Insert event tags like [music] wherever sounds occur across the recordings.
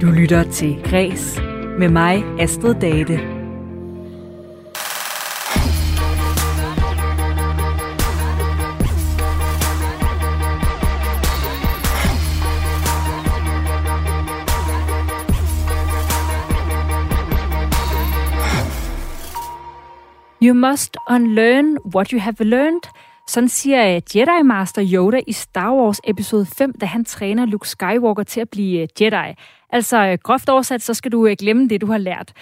Du lytter til Græs med mig, Astrid Date. You must unlearn what you have learned. Sådan siger Jedi Master Yoda i Star Wars episode 5, da han træner Luke Skywalker til at blive eh, Jedi. Altså øh, groft oversat, så skal du øh, glemme det, du har lært.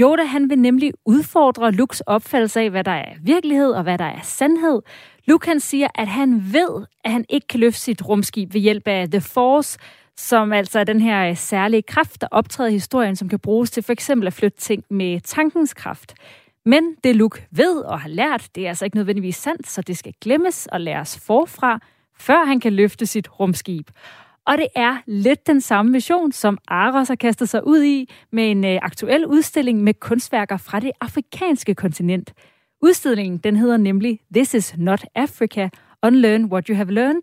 Yoda han vil nemlig udfordre Lukes opfattelse af, hvad der er virkelighed og hvad der er sandhed. Luke han siger, at han ved, at han ikke kan løfte sit rumskib ved hjælp af The Force, som altså er den her øh, særlige kraft, der optræder i historien, som kan bruges til for eksempel at flytte ting med tankens kraft. Men det Luke ved og har lært, det er altså ikke nødvendigvis sandt, så det skal glemmes og læres forfra, før han kan løfte sit rumskib. Og det er lidt den samme mission, som Aros har kastet sig ud i med en øh, aktuel udstilling med kunstværker fra det afrikanske kontinent. Udstillingen den hedder nemlig This is not Africa, Unlearn what you have learned,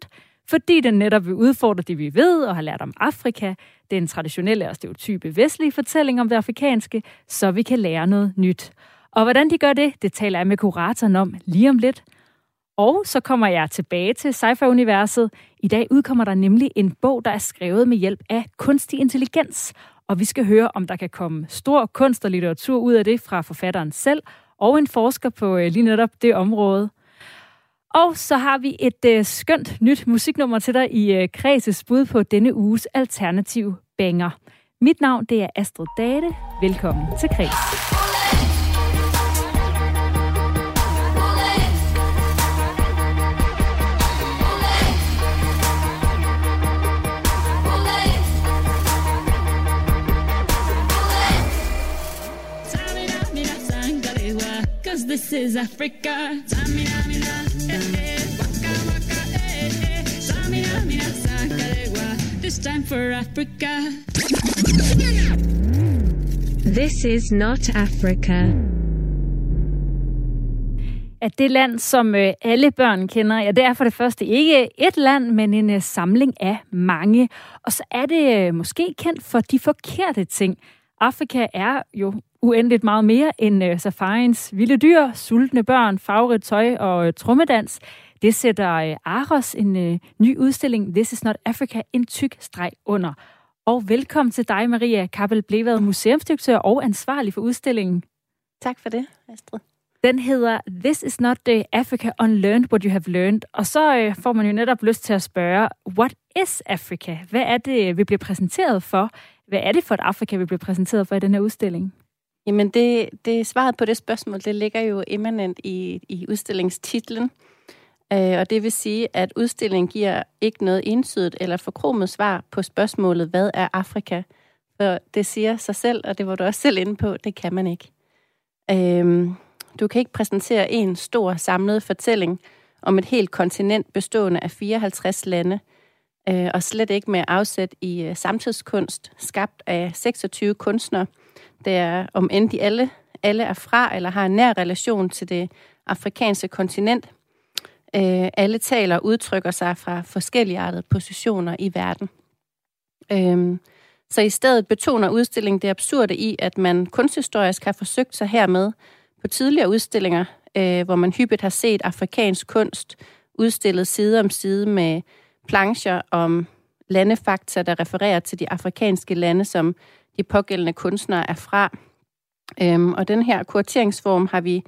fordi den netop vil udfordre det, vi ved og har lært om Afrika, den traditionelle og stereotype vestlige fortælling om det afrikanske, så vi kan lære noget nyt. Og hvordan de gør det, det taler jeg med kuratoren om lige om lidt. Og så kommer jeg tilbage til sci-fi-universet. I dag udkommer der nemlig en bog, der er skrevet med hjælp af kunstig intelligens. Og vi skal høre, om der kan komme stor kunst og litteratur ud af det fra forfatteren selv, og en forsker på øh, lige netop det område. Og så har vi et øh, skønt nyt musiknummer til dig i øh, Kreses bud på denne uges alternativ banger. Mit navn det er Astrid Date. Velkommen til Kreds. This is Africa. Samina, mina, eh, eh, waka, waka, eh, eh. Samina, mina, sakarewa. This time for Africa. This is not Africa. At det land, som øh, alle børn kender, ja, det er for det første ikke et land, men en øh, samling af mange. Og så er det øh, måske kendt for de forkerte ting. Afrika er jo uendeligt meget mere end uh, safariens vilde dyr, sultne børn, farverigt tøj og uh, trommedans. Det sætter uh, Aros en uh, ny udstilling, This is not Africa, en tyk streg under. Og velkommen til dig, Maria Kappel Blevad, museumsdirektør og ansvarlig for udstillingen. Tak for det, Astrid. Den hedder This is not the Africa Unlearned What You Have Learned. Og så får man jo netop lyst til at spørge, what is Africa? Hvad er det, vi bliver præsenteret for? Hvad er det for et Afrika, vi bliver præsenteret for i den her udstilling? Jamen, det, det svaret på det spørgsmål, det ligger jo immanent i, i udstillingstitlen. Øh, og det vil sige, at udstillingen giver ikke noget ensydigt eller forkromet svar på spørgsmålet, hvad er Afrika? For det siger sig selv, og det var du også selv inde på, det kan man ikke. Øh, du kan ikke præsentere en stor samlet fortælling om et helt kontinent bestående af 54 lande, øh, og slet ikke med afsæt i øh, samtidskunst, skabt af 26 kunstnere, det er, om end de alle, alle er fra eller har en nær relation til det afrikanske kontinent. Øh, alle taler og udtrykker sig fra forskelligartede positioner i verden. Øh, så i stedet betoner udstillingen det absurde i, at man kunsthistorisk har forsøgt sig hermed på tidligere udstillinger, øh, hvor man hyppigt har set afrikansk kunst udstillet side om side med plancher om landefakta, der refererer til de afrikanske lande som de pågældende kunstnere er fra. Øhm, og den her kurateringsform har vi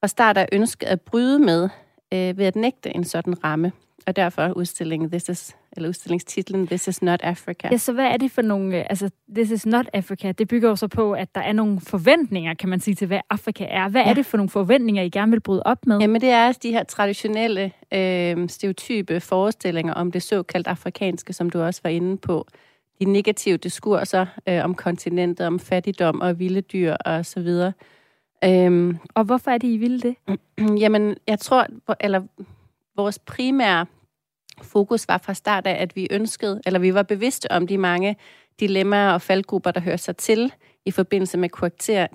fra start af ønsket at bryde med øh, ved at nægte en sådan ramme. Og derfor udstillingen This is, eller udstillingstitlen This is not Africa. Ja, så hvad er det for nogle, øh, altså This is not Africa, det bygger jo så på, at der er nogle forventninger, kan man sige, til hvad Afrika er. Hvad ja. er det for nogle forventninger, I gerne vil bryde op med? Jamen det er de her traditionelle, øh, stereotype forestillinger om det såkaldt afrikanske, som du også var inde på de negative diskurser øh, om kontinentet, om fattigdom og vilde dyr og så videre. Øhm, og hvorfor er det, I ville det? [clears throat] Jamen, jeg tror, eller vores primære fokus var fra start af, at vi ønskede, eller vi var bevidste om de mange dilemmaer og faldgrupper, der hører sig til i forbindelse med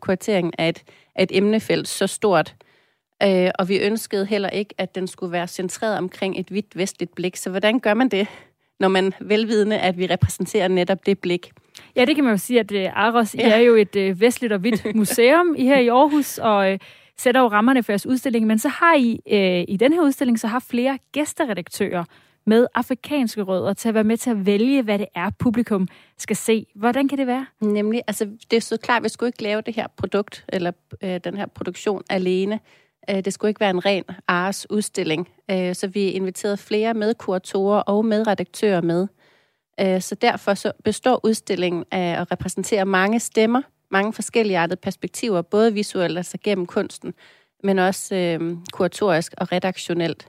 kurateringen af et, af et emnefelt så stort. Øh, og vi ønskede heller ikke, at den skulle være centreret omkring et vidt vestligt blik. Så hvordan gør man det? Når man velvidende, at vi repræsenterer netop det blik. Ja, det kan man jo sige, at uh, Aros ja. er jo et uh, vestligt og hvidt [laughs] museum i her i Aarhus, og uh, sætter jo rammerne for jeres udstilling. Men så har I i den her udstilling så har flere gæsteredaktører med afrikanske rødder til at være med til at vælge, hvad det er, publikum skal se. Hvordan kan det være? Nemlig, altså det er så klart, at vi skulle ikke lave det her produkt, eller øh, den her produktion alene. Øh, det skulle ikke være en ren Ars udstilling. Øh, så vi inviterede flere medkuratorer og medredaktører med. Øh, så derfor så består udstillingen af at repræsentere mange stemmer, mange forskellige perspektiver, både visuelt, altså gennem kunsten, men også øh, kuratorisk og redaktionelt.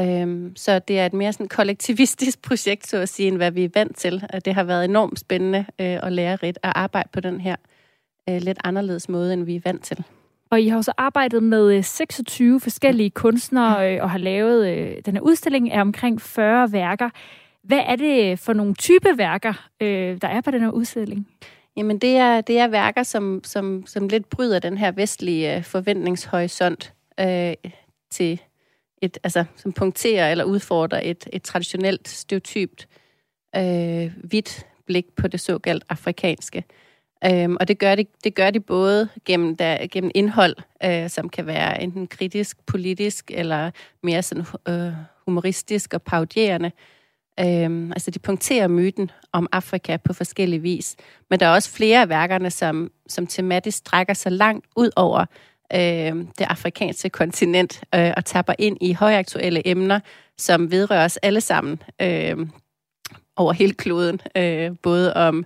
Øhm, så det er et mere sådan kollektivistisk [laughs] projekt, så at sige, end hvad vi er vant til. Det har været enormt spændende øh, og lærerigt at arbejde på den her øh, lidt anderledes måde, end vi er vant til. Og I har også arbejdet med 26 øh, forskellige kunstnere øh, og har lavet øh, den her udstilling af omkring 40 værker. Hvad er det for nogle type værker, der er på den her udstilling? Jamen det er, det er værker, som, som, som lidt bryder den her vestlige forventningshorisont øh, til et, altså, som punkterer eller udfordrer et, et traditionelt, stereotypt, øh, hvidt blik på det såkaldt afrikanske. Øhm, og det gør, de, det gør de både gennem, der, gennem indhold, øh, som kan være enten kritisk, politisk eller mere sådan, øh, humoristisk og paudierende. Øhm, altså de punkterer myten om Afrika på forskellige vis. Men der er også flere af værkerne, som, som tematisk strækker sig langt ud over øh, det afrikanske kontinent øh, og tapper ind i højaktuelle emner, som vedrører os alle sammen øh, over hele kloden. Øh, både om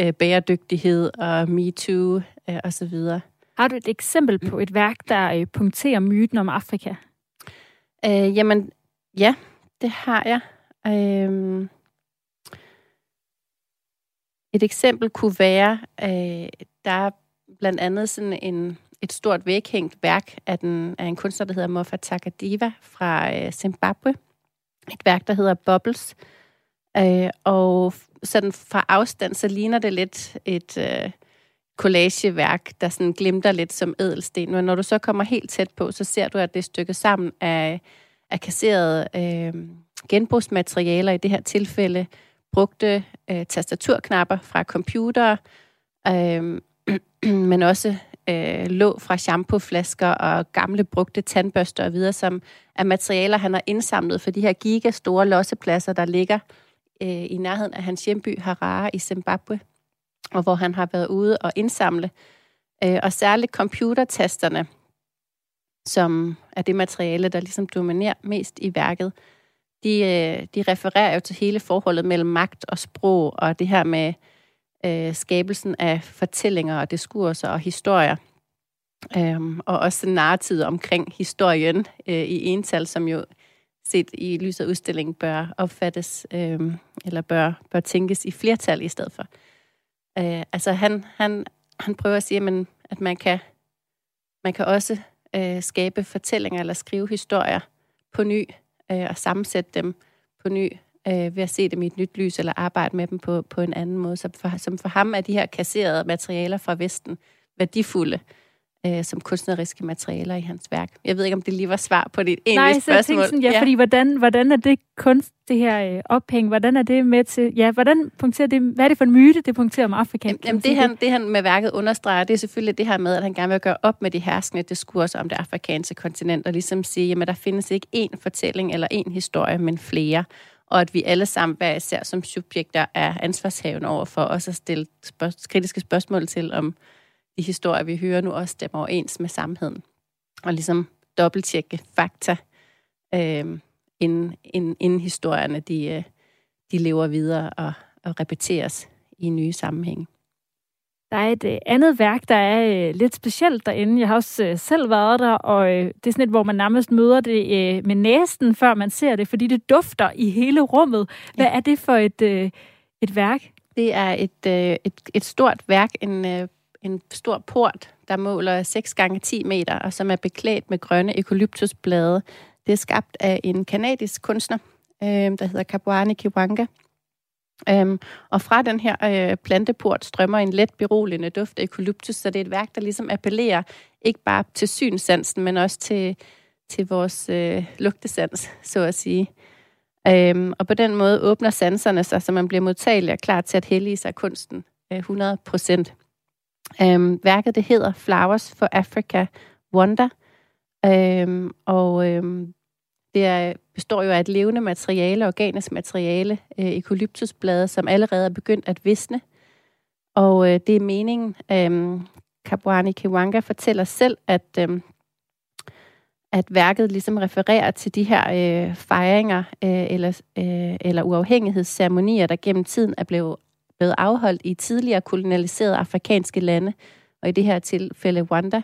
øh, bæredygtighed og MeToo øh, osv. Har du et eksempel på et værk, der øh, punkterer myten om Afrika? Øh, jamen, ja, det har jeg. Øh, et eksempel kunne være, øh, der er blandt andet sådan en et stort væghængt værk af, den, af en kunstner, der hedder Mofa Takadiva fra øh, Zimbabwe. Et værk, der hedder Bubbles. Øh, Øh, og sådan fra afstand, så ligner det lidt et øh, collageværk, der sådan glimter lidt som edelsten. Men når du så kommer helt tæt på, så ser du, at det er stykket sammen af, af kasserede øh, genbrugsmaterialer, i det her tilfælde brugte øh, tastaturknapper fra computer, øh, [clears throat] men også øh, lå fra shampooflasker og gamle brugte tandbørster og videre, som er materialer, han har indsamlet for de her gigastore lossepladser, der ligger øh, i nærheden af hans hjemby Harare i Zimbabwe, og hvor han har været ude og indsamle. Øh, og særligt computertasterne, som er det materiale, der ligesom dominerer mest i værket, de, øh, de refererer jo til hele forholdet mellem magt og sprog, og det her med øh, skabelsen af fortællinger og diskurser og historier. Øhm, og også narrativet omkring historien øh, i ental, som jo set i lyset af udstillingen bør opfattes, øh, eller bør, bør tænkes i flertal i stedet for. Øh, altså han, han, han prøver at sige, at, at man, kan, man kan også øh, skabe fortællinger eller skrive historier på ny, øh, og sammensætte dem på ny, øh, ved at se dem i et nyt lys, eller arbejde med dem på, på en anden måde. Så for, som for ham er de her kasserede materialer fra Vesten værdifulde øh, som kunstneriske materialer i hans værk. Jeg ved ikke, om det lige var svar på dit egentlige Nej, spørgsmål. Nej, sådan, ja, ja, fordi hvordan, hvordan er det kunst, det her øh, ophæng, hvordan er det med til, ja, hvordan punkterer det, hvad er det for en myte, det punkterer om Afrika? Jamen, jamen det, han, det han med værket understreger, det er selvfølgelig det her med, at han gerne vil gøre op med de herskende diskurser om det afrikanske kontinent, og ligesom sige, jamen der findes ikke én fortælling eller én historie, men flere og at vi alle sammen hver især som subjekter er ansvarshavende over for os at stille spørg- kritiske spørgsmål til, om de historier, vi hører nu, også stemmer overens med samheden. Og ligesom dobbelttjekke fakta, øh, inden, inden, inden historierne de, øh, de lever videre og, og repeteres i nye sammenhænge. Der er et øh, andet værk, der er øh, lidt specielt derinde. Jeg har også øh, selv været der, og øh, det er sådan et, hvor man nærmest møder det øh, med næsten, før man ser det, fordi det dufter i hele rummet. Hvad ja. er det for et, øh, et værk? Det er et, øh, et, et stort værk, en, øh, en stor port, der måler 6 gange 10 meter, og som er beklædt med grønne eukalyptusblade. Det er skabt af en kanadisk kunstner, øh, der hedder Kabuani Kiwanga. Øhm, og fra den her øh, planteport strømmer en let beroligende duft af eukalyptus, så det er et værk, der ligesom appellerer ikke bare til synsansen, men også til, til vores øh, lugtesans, så at sige. Øhm, og på den måde åbner sanserne sig, så man bliver modtagelig og klar til at hellige sig kunsten øh, 100 procent. Øhm, værket det hedder Flowers for Africa Wonder, øhm, og øhm, det er, består jo af et levende materiale, organisk materiale, øh, eukalyptusblade, som allerede er begyndt at visne. Og øh, det er meningen, øh, Kabwani Kiwanga fortæller selv, at, øh, at værket ligesom refererer til de her øh, fejringer øh, eller, øh, eller uafhængighedsceremonier, der gennem tiden er blevet, blevet afholdt i tidligere kolonialiserede afrikanske lande, og i det her tilfælde Rwanda,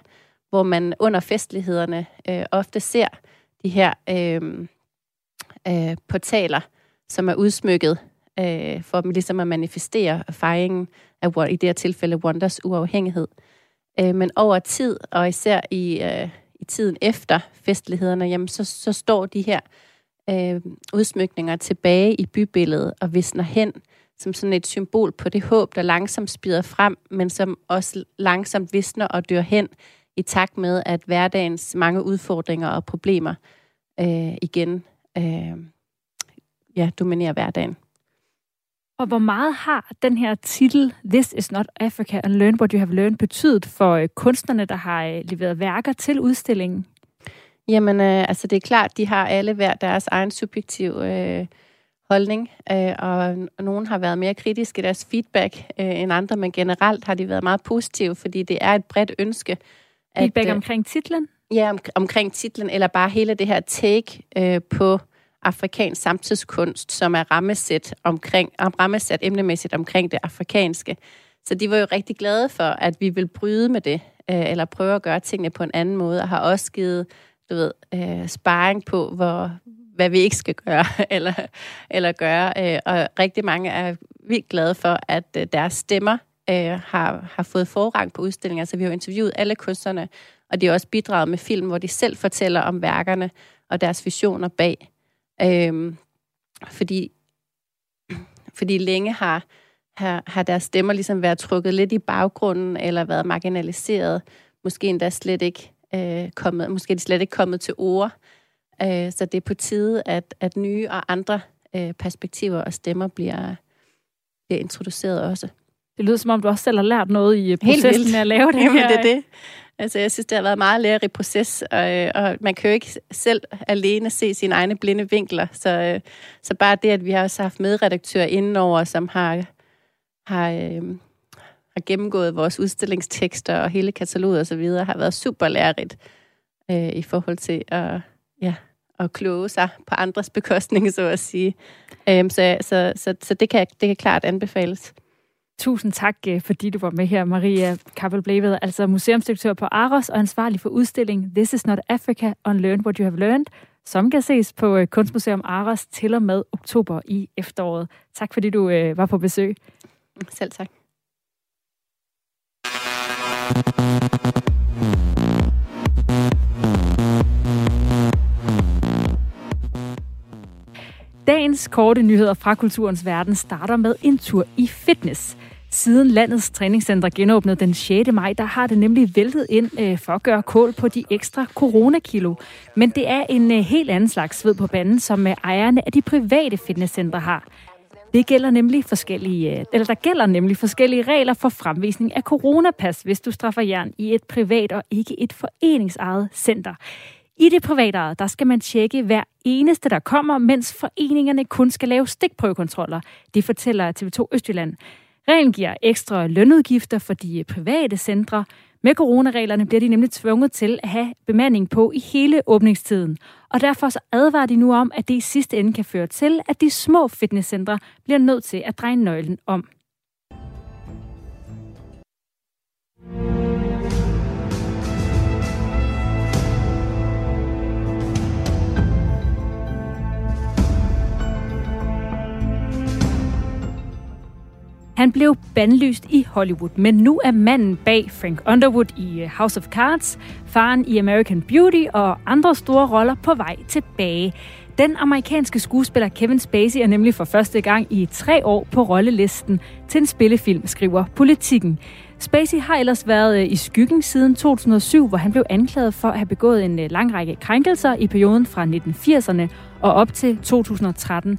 hvor man under festlighederne øh, ofte ser de her øh, øh, portaler, som er udsmykket øh, for dem ligesom at manifestere fejringen af, i det her tilfælde, Wonders uafhængighed. Øh, men over tid, og især i, øh, i tiden efter festlighederne, jamen, så, så står de her øh, udsmykninger tilbage i bybilledet og visner hen som sådan et symbol på det håb, der langsomt spider frem, men som også langsomt visner og dør hen i takt med, at hverdagens mange udfordringer og problemer øh, igen øh, ja, dominerer hverdagen. Og hvor meget har den her titel, This is not Africa and Learn What You Have Learned, betydet for øh, kunstnerne, der har øh, leveret værker til udstillingen? Jamen, øh, altså det er klart, de har alle hver deres egen subjektiv øh, holdning, øh, og, og nogen har været mere kritiske i deres feedback øh, end andre, men generelt har de været meget positive, fordi det er et bredt ønske. Feedback at, øh, omkring titlen? Ja, om, omkring titlen, eller bare hele det her take øh, på afrikansk samtidskunst, som er rammesat, omkring, rammesat emnemæssigt omkring det afrikanske. Så de var jo rigtig glade for, at vi vil bryde med det, øh, eller prøve at gøre tingene på en anden måde, og har også givet du ved, øh, sparring på, hvor, hvad vi ikke skal gøre, [laughs] eller, eller gøre. Øh, og rigtig mange er vildt glade for, at øh, deres stemmer øh, har, har fået forrang på udstillingen. Så vi har jo interviewet alle kunstnerne, og de har også bidraget med film, hvor de selv fortæller om værkerne og deres visioner bag. Øh, fordi, fordi længe har, har, har deres stemmer ligesom været trukket lidt i baggrunden, eller været marginaliseret. Måske endda slet ikke øh, kommet, måske er de slet ikke kommet til ord. Øh, så det er på tide, at, at nye og andre øh, perspektiver og stemmer bliver, bliver introduceret også. Det lyder som om, du også selv har lært noget i processen med at lave det Jamen, her. det er det. Altså, jeg synes, det har været meget lærerig proces, og, øh, og man kan jo ikke selv alene se sine egne blinde vinkler. Så, øh, så bare det, at vi har også haft medredaktører indenover, som har, har, øh, har gennemgået vores udstillingstekster og hele kataloget og så videre, har været super lærerigt øh, i forhold til at, ja, at kloge sig på andres bekostning, så at sige. Øh, så, så, så, så det, kan, det kan klart anbefales. Tusind tak, øh, fordi du var med her, Maria Kappel Bleved, altså museumsdirektør på Aros og ansvarlig for udstilling This is not Africa, Unlearn what you have learned, som kan ses på øh, Kunstmuseum Aros til og med oktober i efteråret. Tak fordi du øh, var på besøg. Selv tak. Dagens korte nyheder fra kulturens verden starter med en tur i fitness. Siden landets træningscenter genåbnede den 6. maj, der har det nemlig væltet ind øh, for at gøre kål på de ekstra coronakilo. Men det er en øh, helt anden slags sved på banen, som øh, ejerne af de private fitnesscentre har. Det gælder nemlig forskellige, øh, eller der gælder nemlig forskellige regler for fremvisning af coronapas, hvis du straffer jern i et privat og ikke et foreningsejet center. I det private der skal man tjekke hver eneste, der kommer, mens foreningerne kun skal lave stikprøvekontroller. Det fortæller TV2 Østjylland. Reglen giver ekstra lønudgifter for de private centre. Med coronareglerne bliver de nemlig tvunget til at have bemanding på i hele åbningstiden. Og derfor så advarer de nu om, at det i sidste ende kan føre til, at de små fitnesscentre bliver nødt til at dreje nøglen om. Han blev bandlyst i Hollywood, men nu er manden bag Frank Underwood i øh, House of Cards, faren i American Beauty og andre store roller på vej tilbage. Den amerikanske skuespiller Kevin Spacey er nemlig for første gang i tre år på rollelisten til en spillefilm, skriver Politikken. Spacey har ellers været øh, i skyggen siden 2007, hvor han blev anklaget for at have begået en øh, lang række krænkelser i perioden fra 1980'erne og op til 2013.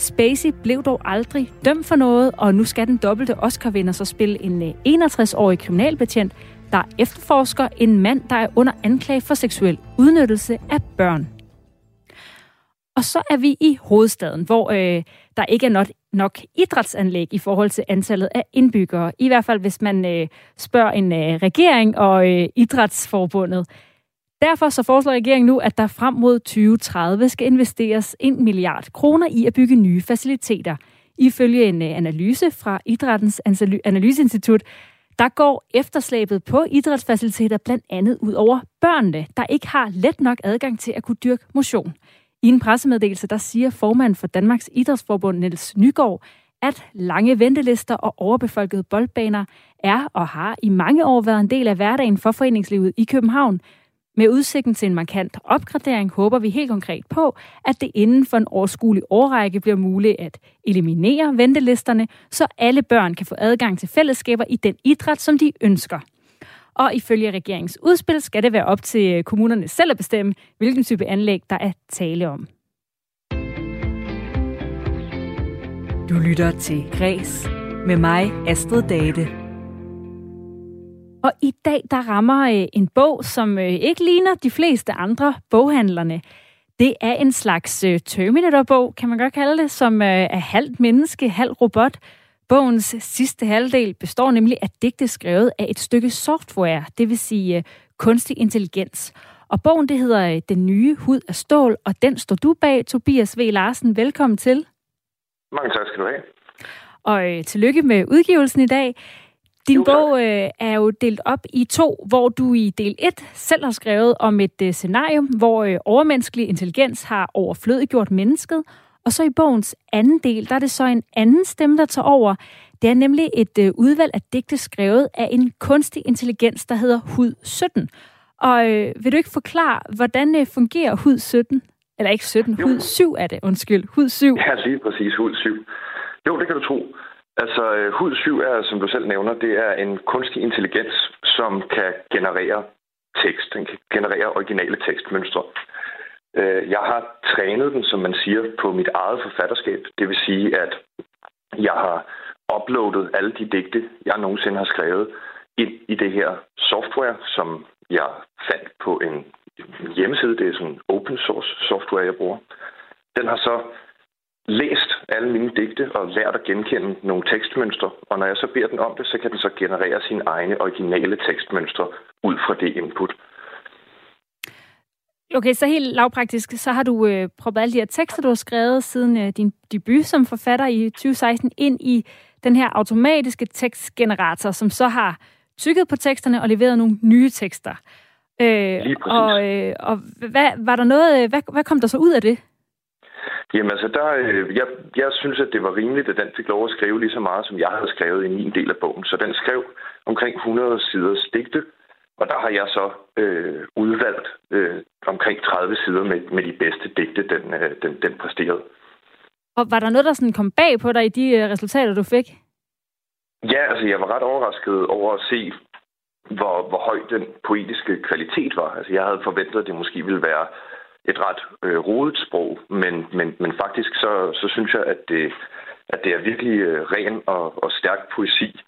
Spacey blev dog aldrig dømt for noget, og nu skal den dobbelte Oscar-vinder så spille en øh, 61-årig kriminalbetjent, der efterforsker en mand, der er under anklage for seksuel udnyttelse af børn. Og så er vi i hovedstaden, hvor øh, der ikke er nok, nok idrætsanlæg i forhold til antallet af indbyggere. I hvert fald, hvis man øh, spørger en øh, regering og øh, idrætsforbundet. Derfor så foreslår regeringen nu, at der frem mod 2030 skal investeres 1 milliard kroner i at bygge nye faciliteter. Ifølge en øh, analyse fra Idrættens Analyseinstitut, der går efterslæbet på idrætsfaciliteter blandt andet ud over børnene, der ikke har let nok adgang til at kunne dyrke motion. I en pressemeddelelse, der siger formand for Danmarks Idrætsforbund, Niels Nygaard, at lange ventelister og overbefolkede boldbaner er og har i mange år været en del af hverdagen for foreningslivet i København. Med udsigten til en markant opgradering håber vi helt konkret på, at det inden for en overskuelig årrække bliver muligt at eliminere ventelisterne, så alle børn kan få adgang til fællesskaber i den idræt, som de ønsker. Og ifølge regeringens udspil skal det være op til kommunerne selv at bestemme, hvilken type anlæg der er tale om. Du lytter til Græs med mig, Astrid Date. Og i dag der rammer øh, en bog, som øh, ikke ligner de fleste andre boghandlerne. Det er en slags øh, Terminator-bog, kan man godt kalde det, som er halvt menneske, halvt robot, Bogens sidste halvdel består nemlig af digte skrevet af et stykke software, det vil sige kunstig intelligens. Og bogen det hedder Den nye hud af stål, og den står du bag, Tobias V. Larsen. Velkommen til. Mange tak skal du have. Og uh, tillykke med udgivelsen i dag. Din jo, bog øh, er jo delt op i to, hvor du i del 1 selv har skrevet om et øh, scenarium, hvor øh, overmenneskelig intelligens har overflødiggjort mennesket, og så i bogens anden del, der er det så en anden stemme, der tager over. Det er nemlig et øh, udvalg af digte skrevet af en kunstig intelligens, der hedder Hud 17. Og øh, vil du ikke forklare, hvordan øh, fungerer Hud 17? Eller ikke 17, jo. Hud 7 er det, undskyld. Hud 7. Ja, lige præcis, Hud 7. Jo, det kan du tro. Altså, øh, Hud 7 er, som du selv nævner, det er en kunstig intelligens, som kan generere tekst. Den kan generere originale tekstmønstre. Øh, jeg har trænet den, som man siger, på mit eget forfatterskab. Det vil sige, at jeg har uploadet alle de digte, jeg nogensinde har skrevet, ind i det her software, som jeg fandt på en hjemmeside. Det er sådan open source software, jeg bruger. Den har så læst alle mine digte og lært at genkende nogle tekstmønstre. Og når jeg så beder den om det, så kan den så generere sine egne originale tekstmønstre ud fra det input. Okay, så helt lavpraktisk, så har du øh, proppet alle de her tekster, du har skrevet siden øh, din debut som forfatter i 2016, ind i den her automatiske tekstgenerator, som så har tykket på teksterne og leveret nogle nye tekster. Øh, og øh, og hvad, var der noget, øh, hvad, hvad kom der så ud af det? Jamen altså, der, øh, jeg, jeg synes, at det var rimeligt, at den fik lov at skrive lige så meget, som jeg havde skrevet i min del af bogen. Så den skrev omkring 100 siders digte, og der har jeg så øh, udvalgt øh, omkring 30 sider med, med de bedste digte, den, øh, den, den præsterede. Og var der noget, der sådan kom bag på dig i de øh, resultater, du fik? Ja, altså jeg var ret overrasket over at se, hvor, hvor høj den poetiske kvalitet var. Altså jeg havde forventet, at det måske ville være et ret øh, rodet sprog, men, men, men faktisk så, så synes jeg, at det, at det er virkelig øh, ren og, og stærk poesi.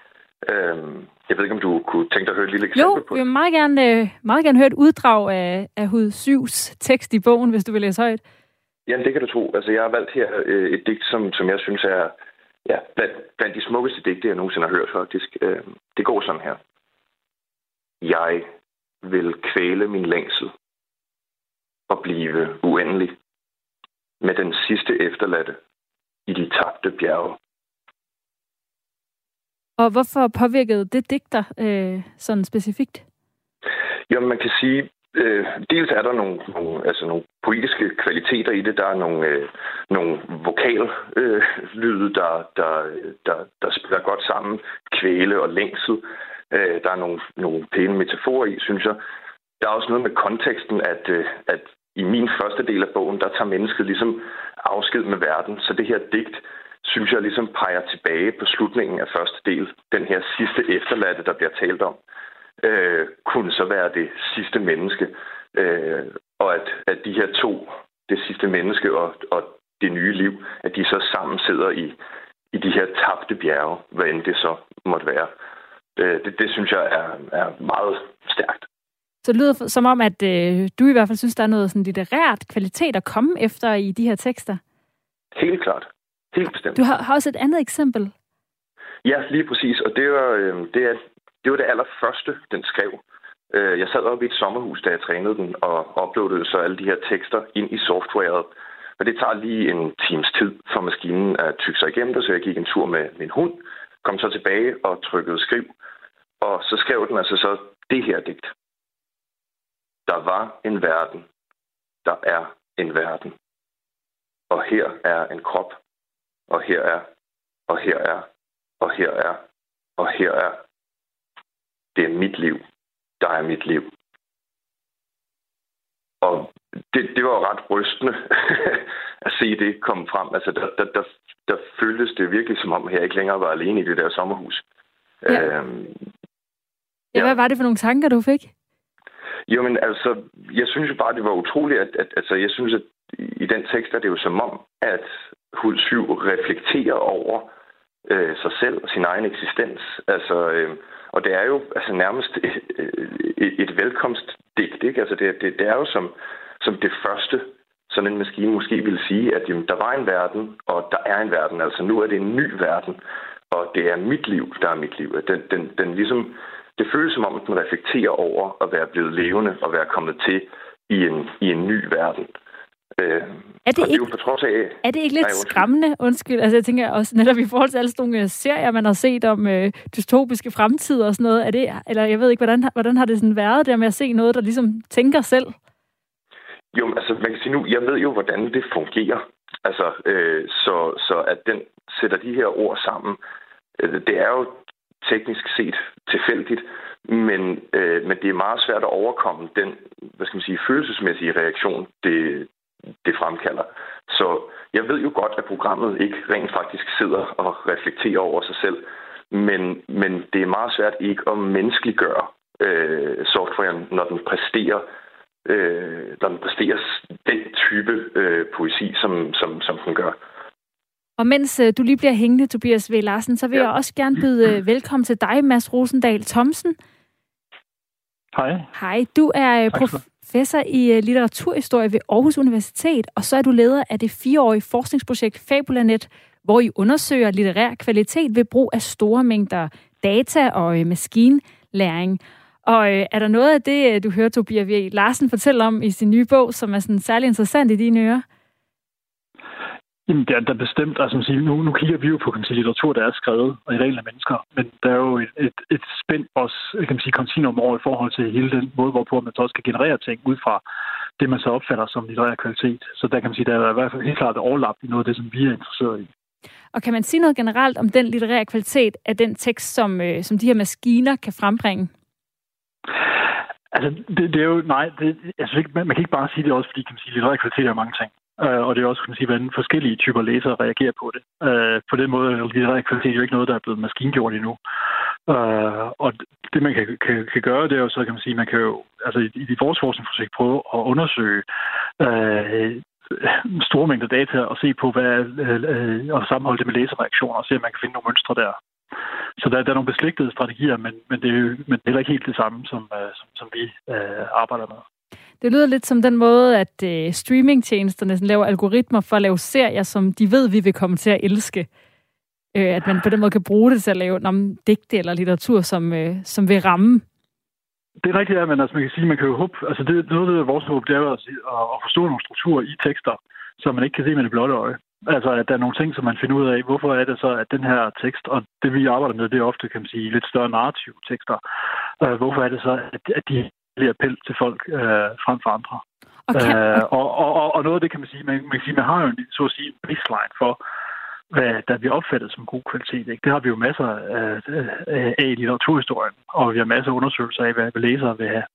Øhm, jeg ved ikke, om du kunne tænke dig at høre et lille eksempel jo, på det? Jo, jeg vil meget gerne, øh, meget gerne høre et uddrag af, af Hud 7's tekst i bogen, hvis du vil læse højt. Ja, det kan du tro. Altså, jeg har valgt her øh, et digt, som, som jeg synes er ja, blandt, blandt de smukkeste digte, jeg nogensinde har hørt, faktisk. Øh, det går sådan her. Jeg vil kvæle min længsel og blive uendelig med den sidste efterladte i de tabte bjerge. Og hvorfor påvirkede det digter øh, sådan specifikt? Jamen, man kan sige, øh, dels er der nogle, nogle, altså nogle poetiske kvaliteter i det. Der er nogle, øh, nogle vokallyde, øh, der, der, der, der spiller godt sammen. Kvæle og længsel. Øh, der er nogle, nogle pæne metaforer i, synes jeg. Der er også noget med konteksten, at, øh, at i min første del af bogen, der tager mennesket ligesom afsked med verden. Så det her digt synes jeg ligesom peger tilbage på slutningen af første del. Den her sidste efterladte, der bliver talt om, øh, kunne så være det sidste menneske. Øh, og at, at de her to det sidste menneske og, og det nye liv, at de så sammen sidder i, i de her tabte bjerge, hvad end det så måtte være. Øh, det, det synes jeg er, er meget stærkt. Så det lyder som om, at øh, du i hvert fald synes, der er noget sådan litterært kvalitet at komme efter i de her tekster. Helt klart. Helt bestemt. Du har, har også et andet eksempel. Ja, lige præcis. Og det var, øh, det, er, det var det allerførste, den skrev. Øh, jeg sad oppe i et sommerhus, da jeg trænede den, og uploadede så alle de her tekster ind i softwaret. Og det tager lige en times tid for maskinen at tykke sig igennem det, så jeg gik en tur med min hund, kom så tilbage og trykkede skriv. Og så skrev den altså så det her digt. Der var en verden. Der er en verden. Og her er en krop. Og her er. Og her er. Og her er. Og her er. Det er mit liv. Der er mit liv. Og det, det var ret rystende [laughs] at se det komme frem. Altså, der, der, der, der føltes det virkelig som om, at jeg ikke længere var alene i det der sommerhus. Ja. Øhm, ja, hvad var det for nogle tanker, du fik? Jo, men altså, jeg synes jo bare, det var utroligt, at, at altså, jeg synes, at i den tekst er det jo som om, at Hud 7 reflekterer over øh, sig selv og sin egen eksistens. Altså, øh, og det er jo altså, nærmest et, et, et velkomstdigt, ikke? Altså, det, det, det er jo som, som det første, sådan en maskine måske ville sige, at jamen, der var en verden, og der er en verden. Altså, nu er det en ny verden, og det er mit liv, der er mit liv. Den, den, den ligesom det føles som om, den reflekterer over at være blevet levende og være kommet til i en, i en ny verden. Øh, er, det ikke, det er, af, er det ikke lidt nej, skræmmende? Undskyld, altså jeg tænker også netop i forhold til alle sådan nogle serier, man har set om øh, dystopiske fremtider og sådan noget. Er det, eller jeg ved ikke, hvordan, hvordan har det sådan været der med at se noget, der ligesom tænker selv? Jo, altså man kan sige nu, jeg ved jo, hvordan det fungerer. Altså, øh, så, så at den sætter de her ord sammen, øh, det er jo teknisk set tilfældigt, men, øh, men det er meget svært at overkomme den hvad skal man sige, følelsesmæssige reaktion, det, det fremkalder. Så jeg ved jo godt, at programmet ikke rent faktisk sidder og reflekterer over sig selv, men, men det er meget svært ikke at menneskeliggøre øh, softwaren, når den præsterer øh, når den præsterer den type øh, poesi, som, som, som den gør. Og mens øh, du lige bliver hængende, Tobias V. Larsen, så vil ja. jeg også gerne byde øh, velkommen til dig, Mads Rosendal Thomsen. Hej. Hej, du er øh, professor i litteraturhistorie ved Aarhus Universitet, og så er du leder af det fireårige forskningsprojekt Fabulanet, hvor I undersøger litterær kvalitet ved brug af store mængder data og maskinlæring. Og er der noget af det, du hører Tobias V. Larsen fortælle om i sin nye bog, som er sådan særlig interessant i dine ører? Jamen, det er der bestemt. Altså, sige, nu, nu kigger vi jo på kan man sige, litteratur, der er skrevet og i reglen af mennesker, men der er jo et, et, et spændt også, kan man sige, kontinuum over i forhold til hele den måde, hvorpå man så også kan generere ting ud fra det, man så opfatter som litterær kvalitet. Så der kan man sige, der er i hvert fald helt klart overlap i noget af det, som vi er interesseret i. Og kan man sige noget generelt om den litterære kvalitet af den tekst, som, øh, som de her maskiner kan frembringe? Altså, det, det er jo, nej, det, altså, man, man kan ikke bare sige det også, fordi kan man sige, litterær kvalitet er mange ting. Øh, og det er også, kan man sige, hvordan forskellige typer læsere reagerer på det. Øh, på den måde er litterær kvalitet jo ikke noget, der er blevet maskingjort endnu. Øh, og det, man kan, kan, kan gøre, det er jo så, kan man sige, man kan jo, altså i, i de forskningsprojekt prøve at undersøge øh, store mængder data og se på, hvad, øh, og sammenholde det med læserreaktioner og se, om man kan finde nogle mønstre der. Så der, der er nogle beslægtede strategier, men, men, det er jo men det er heller ikke helt det samme, som, øh, som, som vi øh, arbejder med. Det lyder lidt som den måde, at øh, streamingtjenesterne laver algoritmer for at lave serier, som de ved, vi vil komme til at elske. Øh, at man på den måde kan bruge det til at lave nogle digte eller litteratur, som, øh, som vil ramme. Det er rigtigt, ja, men altså, man kan sige, man kan jo håbe, altså det, noget af vores håb, det er jo at, at forstå nogle strukturer i tekster, som man ikke kan se med det blotte øje. Altså, at der er nogle ting, som man finder ud af, hvorfor er det så, at den her tekst, og det vi arbejder med, det er ofte, kan man sige, lidt større narrative tekster. Øh, hvorfor er det så, at, at de appel til folk øh, frem for andre. Okay. Øh, og, og, og noget af det kan man sige, man, man, kan sige, man har jo en, så at sige, baseline for, hvad der bliver opfattet som god kvalitet. Ikke? Det har vi jo masser af, af, i litteraturhistorien, og vi har masser af undersøgelser af, hvad, hvad læsere vil have.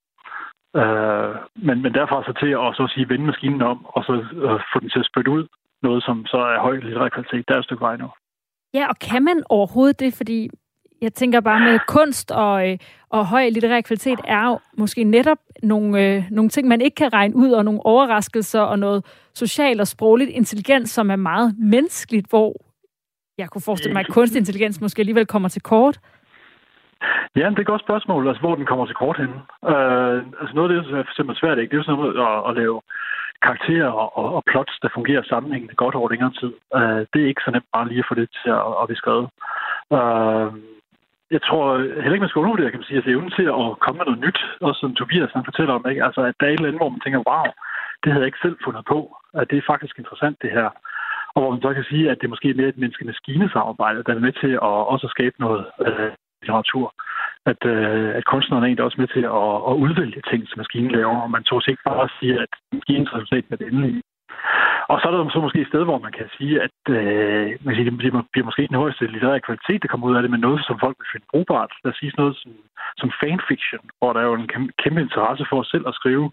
Øh, men, men derfra så til at så at sige, vende maskinen om, og så øh, få den til at spytte ud noget, som så er høj litterær kvalitet, der er et stykke vej nu. Ja, og kan man overhovedet det? Fordi jeg tænker bare med kunst og, øh, og høj litterær kvalitet er jo måske netop nogle, øh, nogle ting, man ikke kan regne ud, og nogle overraskelser og noget social og sprogligt intelligens, som er meget menneskeligt, hvor jeg kunne forestille mig, at kunstig intelligens måske alligevel kommer til kort. Ja, det er et godt spørgsmål, altså hvor den kommer til kort henne. Øh, altså noget af det, som er for eksempel svært, ikke? det er jo sådan noget at, at lave karakterer og, og plots, der fungerer sammenhængende godt over længere tid. Øh, det er ikke så nemt bare lige at få det til at, at blive skrevet. Øh, jeg tror heller ikke, man skal undervurdere, kan man sige, at det er evnen til at komme med noget nyt, også som Tobias han fortæller om, ikke? Altså, at der er et eller andet, hvor man tænker, wow, det havde jeg ikke selv fundet på, at det er faktisk interessant, det her. Og hvor man så kan sige, at det er måske mere et menneske-maskine-samarbejde, der er med til at også skabe noget øh, litteratur. At, øh, at kunstneren er egentlig også med til at, at udvælge ting, som maskinen laver, og man tog ikke bare sige, at maskinens resultat er det endelige. Og så er der så måske et sted, hvor man kan sige, at øh, man siger, det bliver måske den højeste litterære kvalitet, der kommer ud af det, men noget, som folk vil finde brugbart. Der siges noget som, som fanfiction, hvor der er jo en kæmpe, interesse for selv at skrive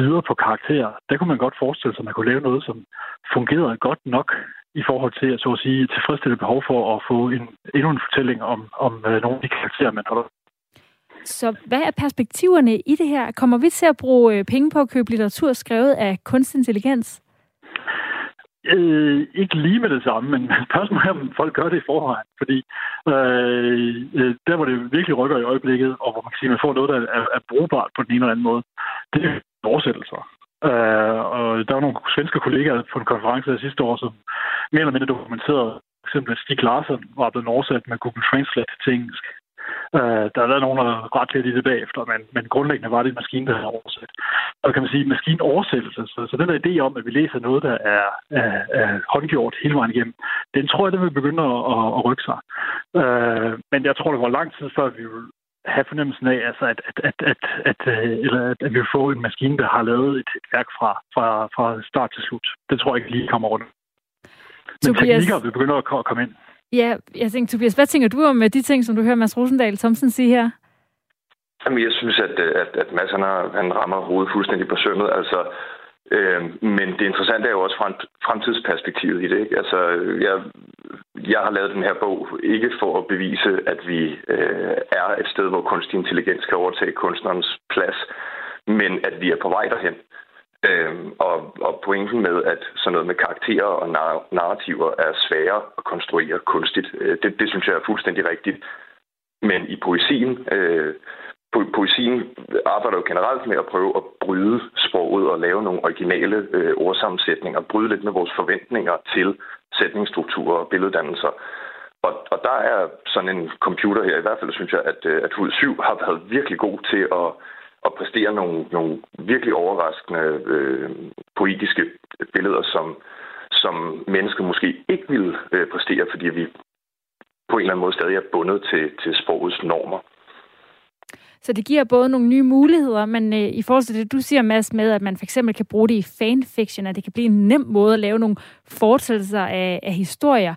videre på karakterer. Der kunne man godt forestille sig, at man kunne lave noget, som fungerede godt nok i forhold til at, så at sige, tilfredsstille behov for at få en, endnu en fortælling om, om øh, nogle af de karakterer, man holder Så hvad er perspektiverne i det her? Kommer vi til at bruge øh, penge på at købe litteratur skrevet af kunstig intelligens? Øh, ikke lige med det samme, men [laughs] spørgsmålet er, om folk gør det i forvejen. Fordi øh, øh, der, hvor det virkelig rykker i øjeblikket, og hvor man kan sige, man får noget, der er, er brugbart på den ene eller anden måde, det er oversættelser. Øh, og der var nogle svenske kollegaer på en konference der sidste år, som mere eller mindre dokumenterede, for eksempel at Stig Larsen var blevet oversat med Google Translate til engelsk. Uh, der er været nogen, der har ret lidt i det bagefter, men, men grundlæggende var det en maskine, der havde oversat. Og kan man sige, maskinoversættelse, så, så den der idé om, at vi læser noget, der er, er, er håndgjort hele vejen igennem, den tror jeg, den vil begynde at, at, at rykke sig. Uh, men jeg tror, det var lang tid før, vi vil have fornemmelsen af, altså at, at, at, at, at, øh, eller at, at vi vil få en maskine, der har lavet et, et værk fra, fra, fra start til slut. Det tror jeg ikke lige kommer rundt. Men Tobias... teknikker vil begynde at komme ind. Ja, jeg tænker, Tobias, hvad tænker du om øh, de ting, som du hører Mads Rosendal Thomsen sige her? Jamen, jeg synes, at, øh, at, at Mads han, har, han rammer hovedet fuldstændig på sømmet. Altså, øh, men det interessante er jo også fremtidsperspektivet i det. Ikke? Altså, jeg, jeg har lavet den her bog ikke for at bevise, at vi øh, er et sted, hvor kunstig intelligens kan overtage kunstnerens plads, men at vi er på vej derhen. Øhm, og, og pointen med, at sådan noget med karakterer og nar- narrativer er svære at konstruere kunstigt, øh, det, det synes jeg er fuldstændig rigtigt. Men i poesien, øh, po- poesien arbejder jo generelt med at prøve at bryde sproget og lave nogle originale øh, ordsammensætninger, bryde lidt med vores forventninger til sætningsstrukturer og billeddannelser. Og, og der er sådan en computer her, i hvert fald synes jeg, at, øh, at HUD 7 har været virkelig god til at og præstere nogle, nogle virkelig overraskende øh, poetiske billeder, som, som mennesker måske ikke ville øh, præstere, fordi vi på en eller anden måde stadig er bundet til, til sprogets normer. Så det giver både nogle nye muligheder, men øh, i forhold til det, du siger, Mads, med, at man for eksempel kan bruge det i fanfiction, at det kan blive en nem måde at lave nogle fortællelser af, af historier.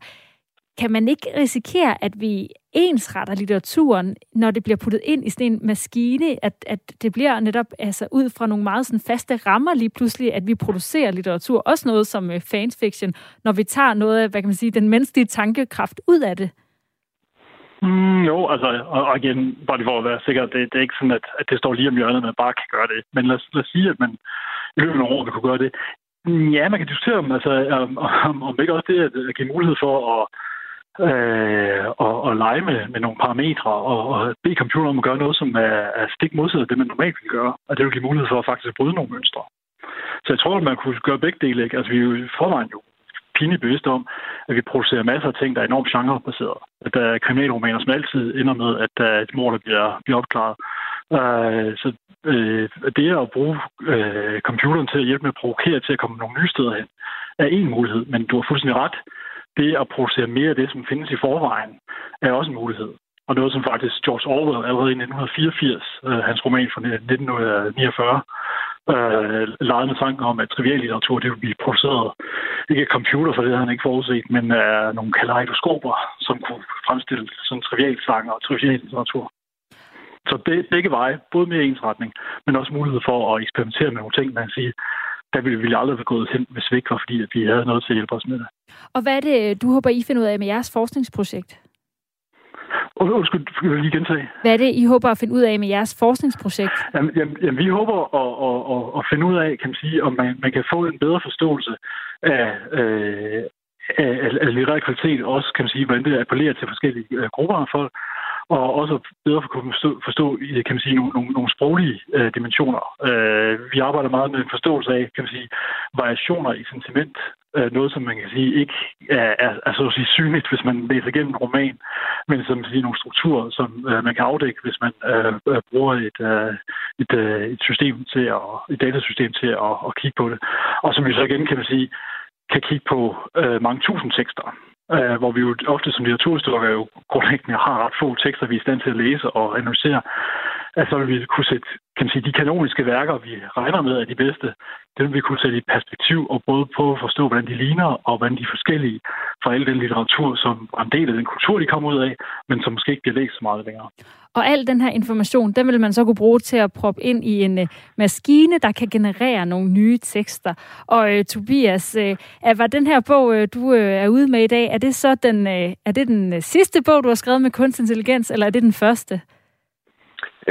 Kan man ikke risikere, at vi ensretter litteraturen, når det bliver puttet ind i sådan en maskine, at, at det bliver netop altså, ud fra nogle meget sådan faste rammer lige pludselig, at vi producerer litteratur, også noget som uh, fanfiction, når vi tager noget af, hvad kan man sige, den menneskelige tankekraft ud af det? Mm, jo, altså, og, og igen, bare for at være sikker, det, det er ikke sådan, at, at det står lige om hjørnet, at man bare kan gøre det. Men lad, lad os sige, at man i løbet af nogle år vil kunne gøre det. Mm, ja, man kan diskutere om, altså, om, om, om ikke også det at give mulighed for at øh, og, og lege med, med nogle parametre og, og bede computeren om at gøre noget, som er, er stik modsat af det, man normalt vil gøre. Og det vil give mulighed for at faktisk bryde nogle mønstre. Så jeg tror, at man kunne gøre begge dele. Ikke? Altså, vi er jo i forvejen jo pinligt bevidste om, at vi producerer masser af ting, der er enormt genrebaseret. At der er kriminalromaner, som altid ender med, at der er et mord, der bliver, bliver opklaret. Uh, så uh, det at bruge uh, computeren til at hjælpe med at provokere til at komme nogle nye steder hen, er en mulighed. Men du har fuldstændig ret det at producere mere af det, som findes i forvejen, er også en mulighed. Og noget, som faktisk George Orwell allerede i 1984, øh, hans roman fra 1949, øh, legede med tanken om, at trivial litteratur det ville blive produceret ikke af computer, for det havde han ikke forudset, men af nogle kaleidoskoper, som kunne fremstille sådan trivial sang og trivial litteratur. Så det, begge veje, både mere ensretning, men også mulighed for at eksperimentere med nogle ting, man kan sige, der ville vi aldrig have gået hen, hvis vi ikke var, fordi at vi havde noget til at hjælpe os med det. Og hvad er det, du håber, I finder ud af med jeres forskningsprojekt? Undskyld, skal du lige gentage? Hvad er det, I håber at finde ud af med jeres forskningsprojekt? Jamen, jamen, jamen vi håber at, at, at, at finde ud af, kan man sige, om man, man kan få en bedre forståelse af, øh, af, litterær kvalitet, også kan man sige, hvordan det appellerer til forskellige øh, grupper af folk, og også bedre for at kunne forstå, forstå kan man sige, nogle, nogle, nogle sproglige øh, dimensioner. Øh, vi arbejder meget med en forståelse af, kan man sige, variationer i sentiment. Øh, noget, som man kan sige ikke er, er, er så at sige synligt, hvis man læser igennem en roman, men som sige, nogle strukturer, som øh, man kan afdække, hvis man øh, øh bruger et, øh, et, øh, et system til at, et datasystem til at, at kigge på det. Og som vi så igen kan man sige, kan kigge på øh, mange tusind tekster øh, hvor vi jo ofte som litteraturhistorikere jo grundlæggende har ret få tekster, vi er i stand til at læse og analysere så vil vi kunne sætte, kan man sige, de kanoniske værker, vi regner med er de bedste, dem vil vi kunne sætte i perspektiv og både prøve at forstå, hvordan de ligner og hvordan de er forskellige fra al den litteratur, som er en del af den kultur, de kommer ud af, men som måske ikke bliver læst så meget længere. Og al den her information, den vil man så kunne bruge til at proppe ind i en øh, maskine, der kan generere nogle nye tekster. Og uh, Tobias, uh, var den her bog, uh, du uh, er ude med i dag, er det så den, uh, er det den uh, sidste bog, du har skrevet med kunstig intelligens, eller er det den første?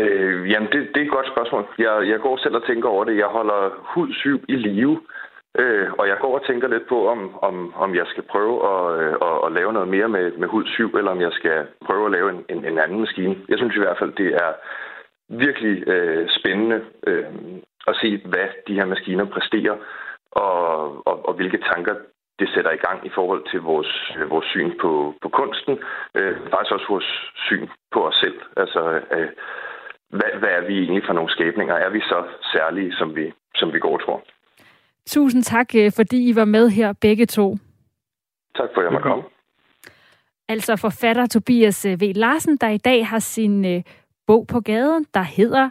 Øh, jamen, det, det er et godt spørgsmål. Jeg, jeg går selv og tænker over det. Jeg holder hud syv i live, øh, og jeg går og tænker lidt på, om, om, om jeg skal prøve at, øh, at, at lave noget mere med, med hud syv, eller om jeg skal prøve at lave en, en, en anden maskine. Jeg synes i hvert fald, det er virkelig øh, spændende øh, at se, hvad de her maskiner præsterer, og, og, og hvilke tanker det sætter i gang i forhold til vores, vores syn på, på kunsten, øh, faktisk også vores syn på os selv. Altså, øh, hvad, hvad er vi egentlig for nogle skæbninger? Er vi så særlige, som vi, som vi går tror? Tusind tak, øh, fordi I var med her begge to. Tak for, at jeg måtte komme. Altså forfatter Tobias øh, V. Larsen, der i dag har sin øh, bog på gaden, der hedder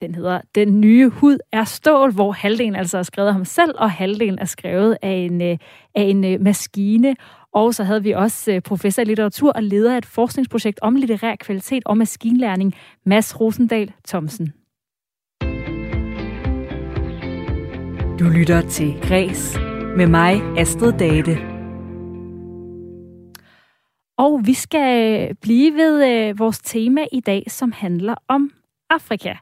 den hedder Den nye hud er stål, hvor halvdelen altså er skrevet af ham selv, og halvdelen er skrevet af en, af en maskine. Og så havde vi også øh, professor i litteratur og leder af et forskningsprojekt om litterær kvalitet og maskinlæring, Mads Rosendal Thomsen. Du lytter til Græs med mig, Astrid Date. Og vi skal blive ved øh, vores tema i dag, som handler om Afrika.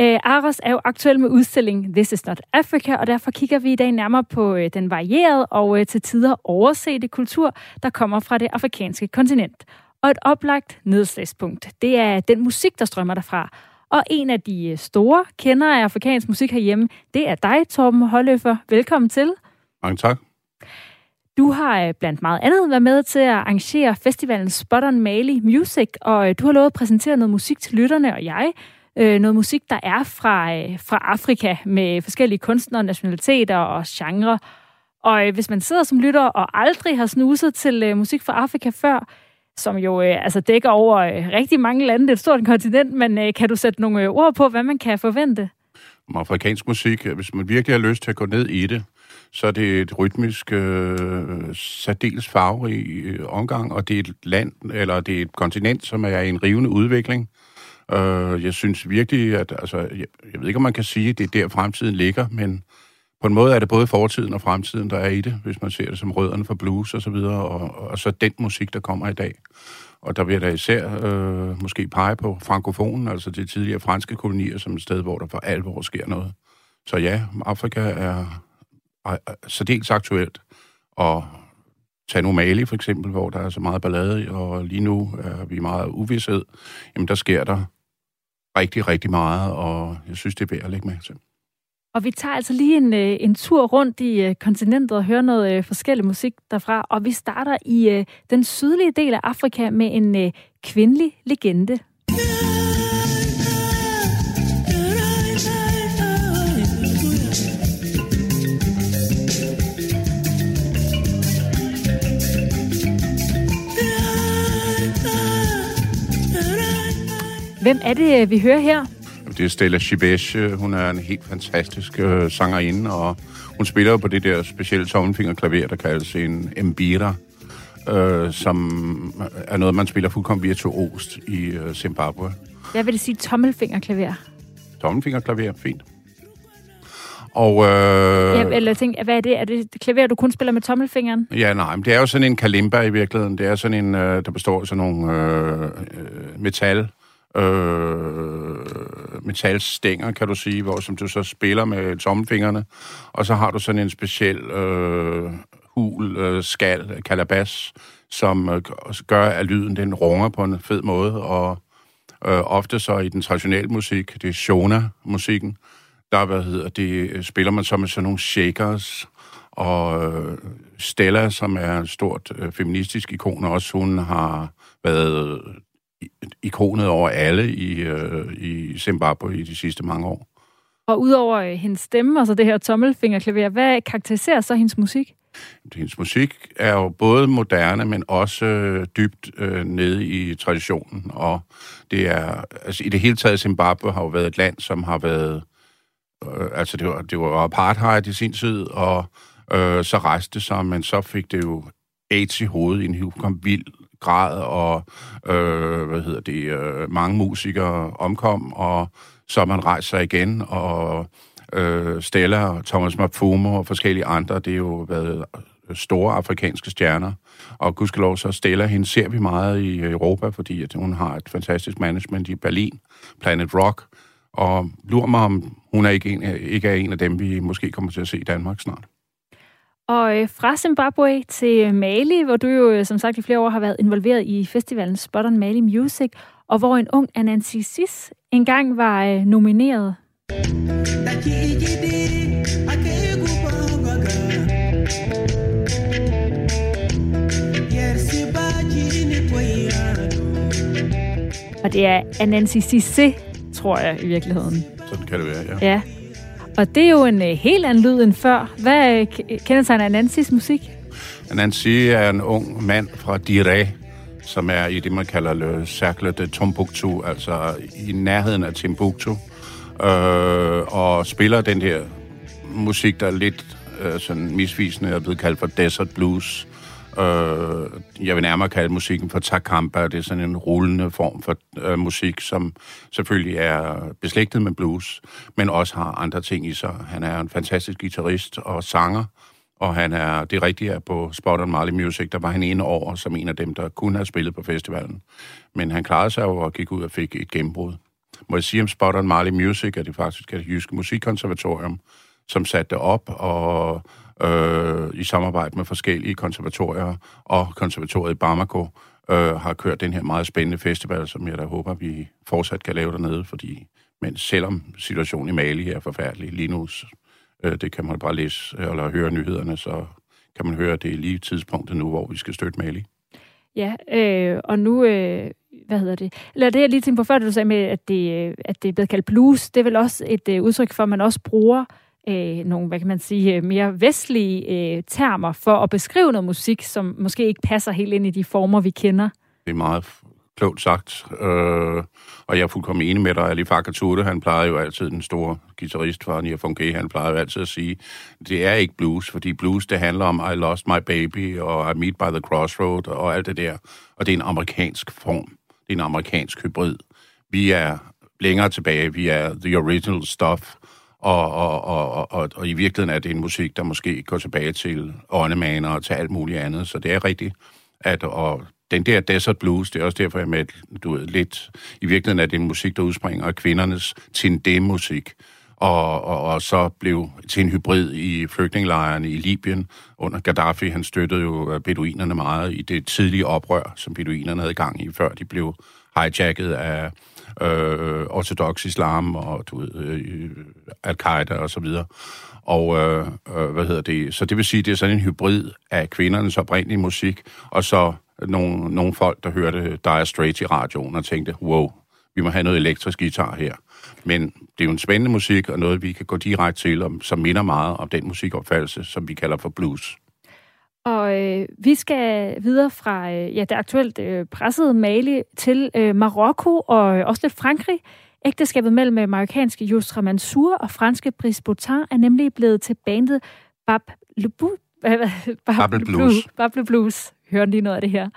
Øh, Aros er jo aktuel med udstilling This is not Africa, og derfor kigger vi i dag nærmere på øh, den varierede og øh, til tider oversete kultur, der kommer fra det afrikanske kontinent. Og et oplagt nedslagspunkt, det er den musik, der strømmer derfra. Og en af de store kender af afrikansk musik herhjemme, det er dig, Torben Holløffer. Velkommen til. Mange tak. Du har blandt meget andet været med til at arrangere festivalen Spot on Mali Music, og du har lovet at præsentere noget musik til lytterne og jeg, øh, noget musik, der er fra, øh, fra Afrika med forskellige kunstnere, nationaliteter og genre. Og øh, hvis man sidder som lytter og aldrig har snuset til øh, musik fra Afrika før, som jo øh, altså dækker over øh, rigtig mange lande, det er et stort kontinent, men øh, kan du sætte nogle øh, ord på, hvad man kan forvente? Om afrikansk musik, hvis man virkelig har lyst til at gå ned i det, så er det et rytmisk, øh, særdeles farverig øh, omgang, og det er et land, eller det er et kontinent, som er i en rivende udvikling. Øh, jeg synes virkelig, at altså, jeg, jeg ved ikke, om man kan sige, at det er der, fremtiden ligger, men på en måde er det både fortiden og fremtiden, der er i det, hvis man ser det som rødderne for blues og så videre, og, og så den musik, der kommer i dag. Og der vil jeg da især øh, måske pege på frankofonen, altså de tidligere franske kolonier, som et sted, hvor der for alvor sker noget. Så ja, Afrika er, er, er særdeles aktuelt. Og tag nu Mali for eksempel, hvor der er så meget ballade, og lige nu er vi meget uvidshed. Jamen der sker der rigtig, rigtig meget, og jeg synes, det er værd at lægge mærke til. Og vi tager altså lige en, øh, en tur rundt i øh, kontinentet og hører noget øh, forskellig musik derfra. Og vi starter i den sydlige del af Afrika med en kvindelig legende. Hvem er det, vi hører her? Det er Stella Shibesh. Hun er en helt fantastisk øh, sangerinde, og hun spiller på det der specielle tommelfingerklaver, der kaldes en mbira, øh, som er noget, man spiller fuldkommen virtuost i øh, Zimbabwe. Hvad vil det sige tommelfingerklaver? Tommelfingerklaver, fint. Og, øh, Ja, eller tænker, hvad er det? Er det klaver, du kun spiller med tommelfingeren? Ja, nej, men det er jo sådan en kalimba i virkeligheden. Det er sådan en, øh, der består af sådan nogle øh, øh, metal, øh, metalstænger, kan du sige, hvor som du så spiller med tommelfingrene. Og så har du sådan en speciel øh, hul, øh, skal, kalabas, som øh, gør, at lyden den runger på en fed måde. Og øh, ofte så i den traditionelle musik, det er shona-musikken, der hvad hedder det, øh, spiller man så med sådan nogle shakers, og øh, Stella, som er et stort øh, feministisk ikon, også hun har været ikonet over alle i, øh, i Zimbabwe i de sidste mange år. Og udover øh, hendes stemme, altså det her tommelfingerklaver, hvad karakteriserer så hendes musik? Hendes musik er jo både moderne, men også øh, dybt øh, nede i traditionen. Og det er, altså i det hele taget, Zimbabwe har jo været et land, som har været, øh, altså det var, det var apartheid i sin tid, og øh, så rejste det sig, men så fik det jo AIDS i hovedet, en kom vild grad, og øh, hvad hedder det, øh, mange musikere omkom, og så man rejst sig igen, og øh, Stella og Thomas Mapfumo og forskellige andre, det er jo været store afrikanske stjerner. Og gudskelov så Stella, hende ser vi meget i Europa, fordi at hun har et fantastisk management i Berlin, Planet Rock, og lurer mig, om hun er ikke, en, ikke er en af dem, vi måske kommer til at se i Danmark snart. Og øh, fra Zimbabwe til Mali, hvor du jo øh, som sagt i flere år har været involveret i festivalen Spot on Mali Music, og hvor en ung Anansi Sis engang var øh, nomineret. Og det er Anansi Sisse, tror jeg i virkeligheden. Sådan kan det være, ja. Ja. Og det er jo en øh, helt anden lyd end før. Hvad uh, kendetegner Anansis musik? Anansi er en ung mand fra Dire, som er i det, man kalder Le Cercle de Tombouctou, altså i nærheden af Timbuktu, øh, og spiller den her musik, der er lidt øh, sådan misvisende, er blevet kaldt for desert blues. Øh, jeg vil nærmere kalde musikken for takamba. Det er sådan en rullende form for øh, musik, som selvfølgelig er beslægtet med blues, men også har andre ting i sig. Han er en fantastisk guitarist og sanger, og han er det rigtige er på Spot on Marley Music. Der var han en år som en af dem, der kunne have spillet på festivalen. Men han klarede sig jo og gik ud og fik et gennembrud. Må jeg sige om Spot on Marley Music, at det faktisk er det jyske musikkonservatorium, som satte det op, og øh, i samarbejde med forskellige konservatorier og konservatoriet i Bamako øh, har kørt den her meget spændende festival, som jeg da håber, vi fortsat kan lave dernede, fordi men selvom situationen i Mali er forfærdelig lige nu, øh, det kan man bare læse øh, eller høre nyhederne, så kan man høre, at det er lige tidspunktet nu, hvor vi skal støtte Mali. Ja, øh, og nu, øh, hvad hedder det? Eller det, jeg lige tænkte på før, du sagde med, at det, øh, at det er blevet kaldt blues, det er vel også et øh, udtryk for, at man også bruger øh, Øh, nogle, hvad kan man sige, øh, mere vestlige øh, termer for at beskrive noget musik, som måske ikke passer helt ind i de former, vi kender. Det er meget klogt sagt, øh, og jeg er fuldkommen enig med dig. Ali Fakatute, han plejede jo altid, den store guitarist fra Nia Funke, han plejede jo altid at sige, det er ikke blues, fordi blues, det handler om I lost my baby, og I meet by the crossroad, og alt det der. Og det er en amerikansk form. Det er en amerikansk hybrid. Vi er længere tilbage, vi er the original stuff, og, og, og, og, og i virkeligheden er det en musik, der måske går tilbage til åndemaner og til alt muligt andet. Så det er rigtigt, at og den der desert blues, det er også derfor, jeg med du ved, lidt... I virkeligheden er det en musik, der udspringer af kvindernes Tindé-musik. Og, og, og så blev til en hybrid i flygtningelejrene i Libyen under Gaddafi. Han støttede jo øh, beduinerne meget i det tidlige oprør, som beduinerne havde gang i, før de blev hijacket af øh, ortodox islam og du ved, øh, al-Qaida og så videre. Og øh, øh, hvad hedder det? Så det vil sige, det er sådan en hybrid af kvindernes oprindelige musik, og så nogle, nogle folk, der hørte Dire Straits i radioen og tænkte, wow, vi må have noget elektrisk guitar her. Men det er jo en spændende musik, og noget, vi kan gå direkte til, som minder meget om den musikopfattelse, som vi kalder for blues. Og øh, vi skal videre fra øh, ja, det aktuelt øh, pressede Mali til øh, Marokko og øh, også lidt Frankrig. Ægteskabet mellem øh, marokkanske Yusra Mansour og franske Brice Boutin er nemlig blevet til bandet Bab Lubu, [laughs] Bable Blues. Bable Blues. Hør lige noget af det her.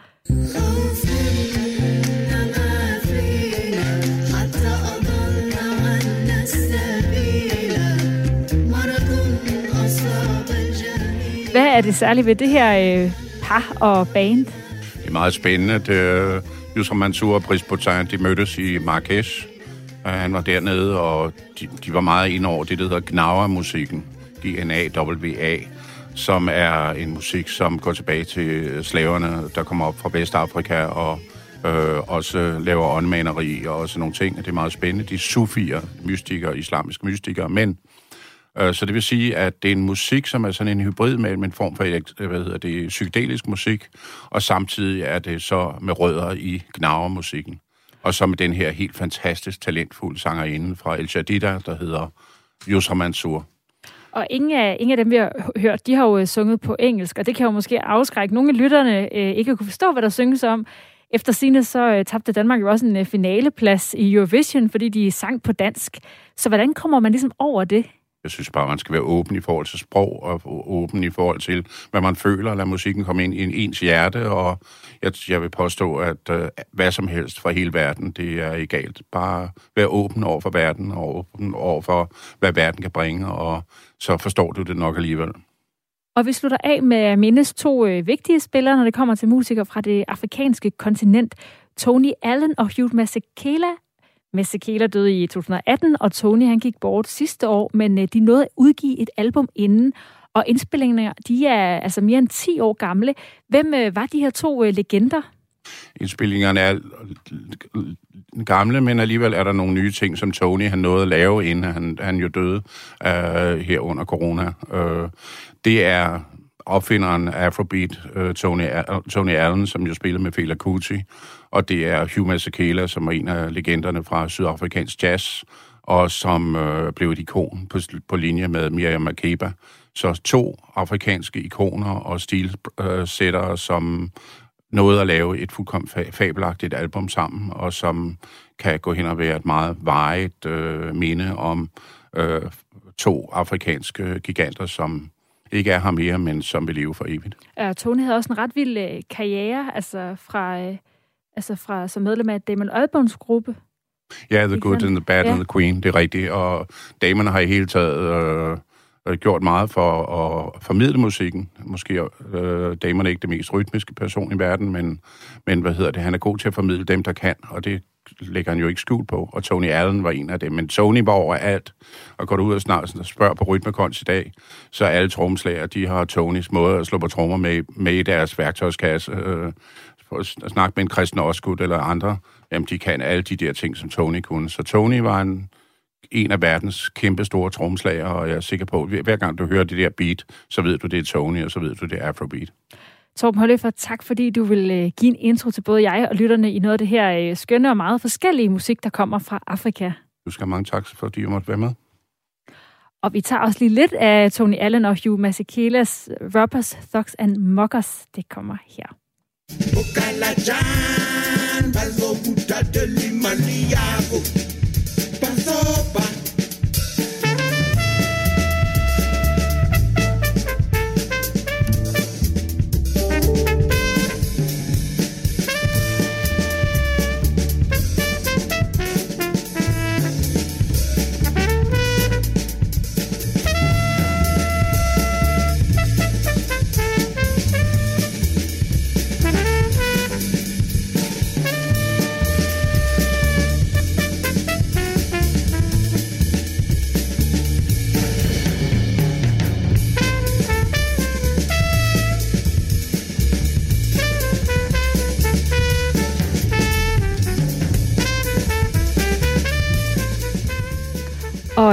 Er det særligt ved det her øh, par og band? Det er meget spændende. Det, Yusra Mansour og Brice Botin, de mødtes i Marrakesh. Øh, han var dernede, og de, de var meget ind over det, der hedder Gnawa-musikken. G-N-A-W-A som er en musik, som går tilbage til øh, slaverne, der kommer op fra Vestafrika og øh, også laver åndmaneri og sådan nogle ting. Det er meget spændende. De er sufier, mystikere, islamiske mystikere, men øh, Øh, så det vil sige, at det er en musik, som er sådan en hybrid mellem en form for hvad hedder det, psykedelisk musik, og samtidig er det så med rødder i gnavermusikken. Og så med den her helt fantastisk talentfulde sangerinde fra El Jadida, der hedder Yusra Mansour. Og ingen af, ingen af dem, vi har hørt, de har jo øh, sunget på engelsk, og det kan jo måske afskrække nogle af lytterne øh, ikke at kunne forstå, hvad der synges om. Efter sine så øh, tabte Danmark jo også en øh, finaleplads i Eurovision, fordi de sang på dansk. Så hvordan kommer man ligesom over det? Jeg synes bare, man skal være åben i forhold til sprog, og åben i forhold til, hvad man føler, og lade musikken komme ind i ens hjerte, og jeg, jeg vil påstå, at øh, hvad som helst fra hele verden, det er egalt. Bare være åben over for verden, og åben over for, hvad verden kan bringe, og så forstår du det nok alligevel. Og vi slutter af med mindes to øh, vigtige spillere, når det kommer til musikere fra det afrikanske kontinent. Tony Allen og Hugh Masekela. Masekela døde i 2018, og Tony han gik bort sidste år, men øh, de nåede at udgive et album inden. Og indspillingerne, de er altså mere end 10 år gamle. Hvem øh, var de her to øh, legender? Indspillingerne er gamle, men alligevel er der nogle nye ting, som Tony han nåede at lave, inden han, han jo døde uh, her under corona. Uh, det er opfinderen af Afrobeat, uh, Tony, øh, Tony Allen, som jo spillede med Fela Kuti, og det er Hugh Masekela, som er en af legenderne fra sydafrikansk jazz, og som uh, blev et ikon på, på linje med Miriam Makeba. Så to afrikanske ikoner og stilsættere, som nåede at lave et fuldkommen fabelagtigt album sammen, og som kan gå hen og være et meget vejet øh, minde om øh, to afrikanske giganter, som ikke er her mere, men som vil leve for evigt. Ja, Tony havde også en ret vild øh, karriere, altså fra, øh, altså fra som medlem af Damon Albarns gruppe. Ja, The Good and the Bad ja. and the Queen, det er rigtigt. Og damerne har i hele taget øh, øh, gjort meget for at formidle musikken. Måske øh, damerne er ikke det mest rytmiske person i verden, men, men hvad hedder det, han er god til at formidle dem, der kan, og det lægger han jo ikke skjul på, og Tony Allen var en af dem. Men Tony var over alt, og går du ud og snart og spørger på Rytmekons i dag, så alle tromslager, de har Tonys måde at slå på trommer med, med i deres værktøjskasse. Øh, at snakke med en kristen Osgood eller andre, jamen de kan alle de der ting, som Tony kunne. Så Tony var en, en af verdens kæmpe store tromslager, og jeg er sikker på, at hver gang du hører det der beat, så ved du, det er Tony, og så ved du, det er Afrobeat. Torben Holløfer, tak fordi du vil øh, give en intro til både jeg og lytterne i noget af det her øh, skønne og meget forskellige musik, der kommer fra Afrika. Du skal have mange tak, fordi du måtte være med. Og vi tager også lige lidt af Tony Allen og Hugh Masekelas Robbers, Thugs and Mockers. Det kommer her. Bukalajan,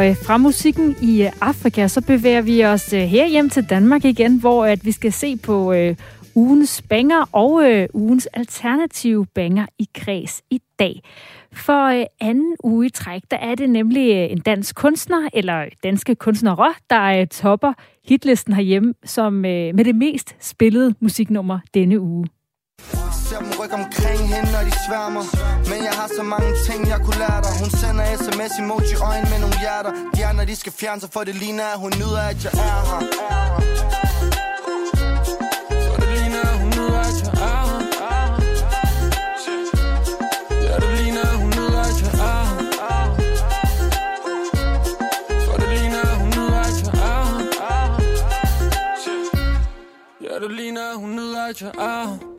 Og fra musikken i øh, Afrika, så bevæger vi os øh, her hjem til Danmark igen, hvor at vi skal se på ugens banger og ugens alternative banger i kreds i dag. For anden uge i træk, der er det nemlig en dansk kunstner, eller danske kunstnere, der topper hitlisten herhjemme som med det mest spillede musiknummer denne uge ser dem rykke omkring hende, når de sværmer. Men jeg har så mange ting, jeg kunne lære dig. Hun sender sms emoji øjne med nogle hjerter. De andre, de skal fjerne sig, for det ligner, at hun nyder, at jeg er her. Det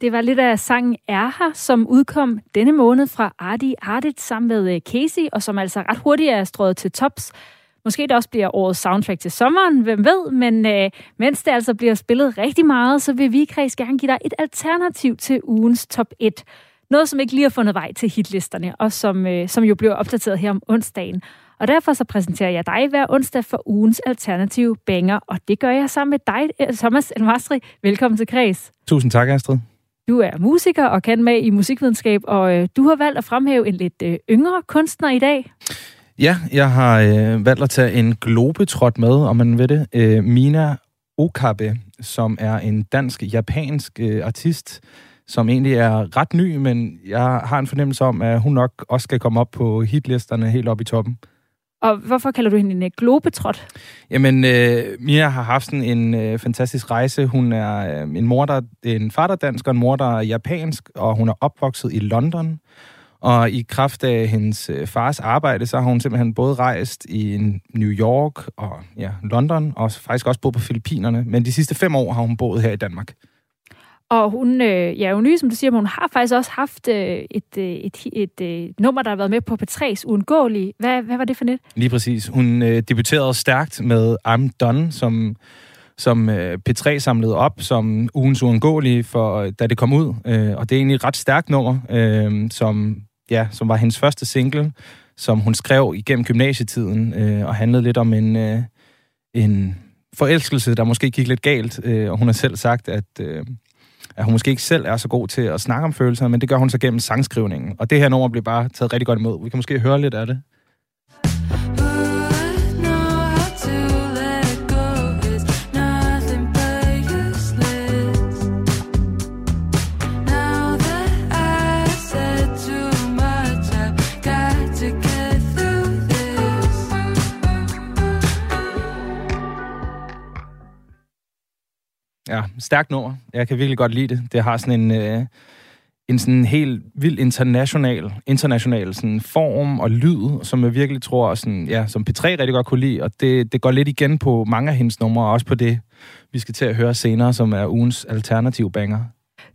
det var lidt af sangen Er her, som udkom denne måned fra Ardi Ardit sammen med øh, Casey, og som altså ret hurtigt er strået til tops. Måske det også bliver årets soundtrack til sommeren, hvem ved, men øh, mens det altså bliver spillet rigtig meget, så vil vi Kreds gerne give dig et alternativ til ugens top 1. Noget, som ikke lige har fundet vej til hitlisterne, og som, øh, som jo bliver opdateret her om onsdagen. Og derfor så præsenterer jeg dig hver onsdag for ugens alternative banger, og det gør jeg sammen med dig, øh, Thomas Elmastri. Velkommen til Kreds. Tusind tak, Astrid. Du er musiker og kan med i musikvidenskab, og øh, du har valgt at fremhæve en lidt øh, yngre kunstner i dag. Ja, jeg har øh, valgt at tage en globetrot med, om man ved det. Øh, Mina Okabe, som er en dansk-japansk øh, artist, som egentlig er ret ny, men jeg har en fornemmelse om, at hun nok også skal komme op på hitlisterne helt op i toppen. Og hvorfor kalder du hende en øh, globetrot? Jamen, øh, Mia har haft sådan en øh, fantastisk rejse. Hun er øh, en mor, der en far, der er dansk, og en mor, der er japansk, og hun er opvokset i London. Og i kraft af hendes øh, fars arbejde, så har hun simpelthen både rejst i New York og ja, London, og faktisk også boet på Filippinerne. Men de sidste fem år har hun boet her i Danmark. Og hun øh, ja, jo ny, som du siger, men hun har faktisk også haft øh, et, øh, et, et, øh, nummer, der har været med på P3's Uundgåelige. Hvad, hvad var det for net? Lige præcis. Hun øh, debuterede stærkt med I'm Done, som, som øh, P3 samlede op som ugens uundgåelige, for, øh, da det kom ud. Øh, og det er egentlig et ret stærkt nummer, øh, som, ja, som var hendes første single, som hun skrev igennem gymnasietiden, øh, og handlede lidt om en, øh, en forelskelse, der måske gik lidt galt. Øh, og hun har selv sagt, at... Øh, at hun måske ikke selv er så god til at snakke om følelser, men det gør hun så gennem sangskrivningen. Og det her nummer bliver bare taget rigtig godt imod. Vi kan måske høre lidt af det. Ja, stærkt nummer. Jeg kan virkelig godt lide det. Det har sådan en, øh, en sådan helt vild international, international sådan form og lyd, som jeg virkelig tror, sådan, ja, som P3 rigtig godt kunne lide, og det, det går lidt igen på mange af hendes numre, og også på det, vi skal til at høre senere, som er ugens alternativ banger.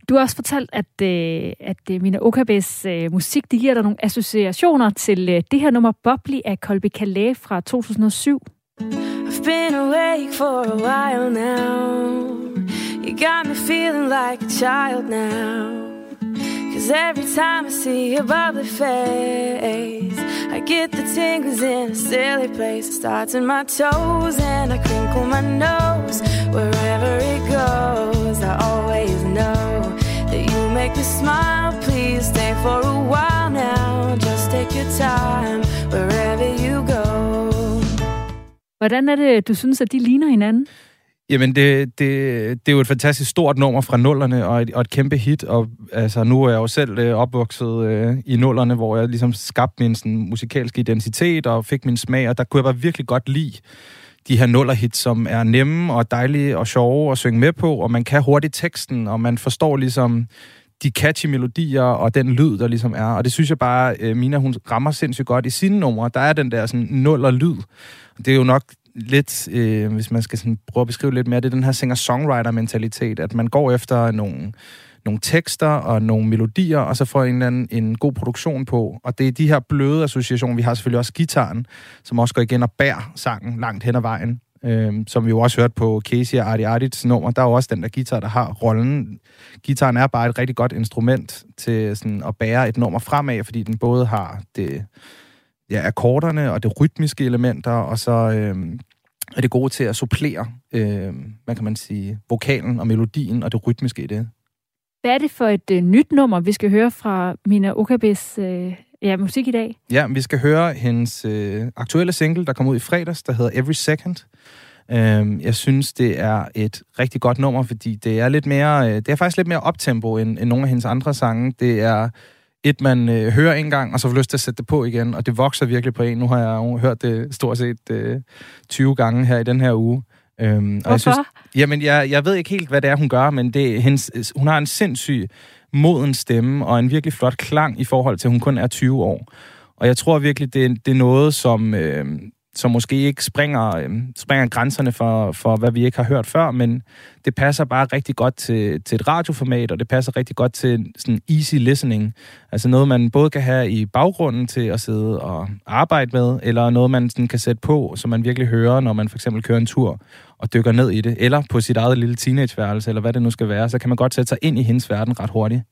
Du har også fortalt, at, øh, at øh, Mina Okabes øh, musik, det giver dig nogle associationer til øh, det her nummer Bobli af Colby Calais fra 2007. I've been awake for a while now You got me feeling like a child now. Cause every time I see your bubbly face, I get the tingles in a silly place. It starts in my toes and I crinkle my nose. Wherever it goes, I always know that you make me smile. Please stay for a while now. Just take your time wherever you go. Hvordan er det, du synes, at de ligner hinanden? Jamen, det, det, det er jo et fantastisk stort nummer fra nullerne, og et, og et kæmpe hit, og altså, nu er jeg jo selv øh, opvokset øh, i nullerne, hvor jeg ligesom skabte min sådan, musikalske identitet, og fik min smag, og der kunne jeg bare virkelig godt lide de her nullerhits, som er nemme og dejlige og sjove at synge med på, og man kan hurtigt teksten, og man forstår ligesom de catchy melodier og den lyd, der ligesom er. Og det synes jeg bare, øh, Mina, hun rammer sindssygt godt i sine numre. Der er den der sådan nuller lyd. Det er jo nok lidt, øh, hvis man skal sådan prøve at beskrive lidt mere, det er den her singer-songwriter-mentalitet, at man går efter nogle, nogle tekster og nogle melodier, og så får en eller anden en god produktion på. Og det er de her bløde associationer. Vi har selvfølgelig også gitaren, som også går igen og bærer sangen langt hen ad vejen. Øh, som vi jo også hørt på Casey og Artie Artits nummer. Der er jo også den der guitar, der har rollen. Gitaren er bare et rigtig godt instrument til sådan at bære et nummer fremad, fordi den både har det ja, akkorderne og det rytmiske elementer, og så øh, er det gode til at supplere, øh, hvad kan man sige, vokalen og melodien og det rytmiske i det. Hvad er det for et øh, nyt nummer, vi skal høre fra Mina Okabes øh, ja, musik i dag? Ja, vi skal høre hendes øh, aktuelle single, der kom ud i fredags, der hedder Every Second. Øh, jeg synes, det er et rigtig godt nummer, fordi det er lidt mere, øh, det er faktisk lidt mere optempo end, end nogle af hendes andre sange. Det er et, man øh, hører en gang, og så får lyst til at sætte det på igen, og det vokser virkelig på en. Nu har jeg jo hørt det stort set øh, 20 gange her i den her uge. Øhm, og jeg synes, jamen, jeg, jeg ved ikke helt, hvad det er, hun gør, men det, hendes, hun har en sindssyg moden stemme, og en virkelig flot klang i forhold til, at hun kun er 20 år. Og jeg tror virkelig, det, det er noget, som, øh, som måske ikke springer, øh, springer grænserne for, for, hvad vi ikke har hørt før, men det passer bare rigtig godt til, til et radioformat, og det passer rigtig godt til sådan easy listening. Altså noget, man både kan have i baggrunden til at sidde og arbejde med, eller noget, man sådan kan sætte på, så man virkelig hører, når man for eksempel kører en tur og dykker ned i det, eller på sit eget lille teenageværelse, eller hvad det nu skal være, så kan man godt sætte sig ind i hendes verden ret hurtigt.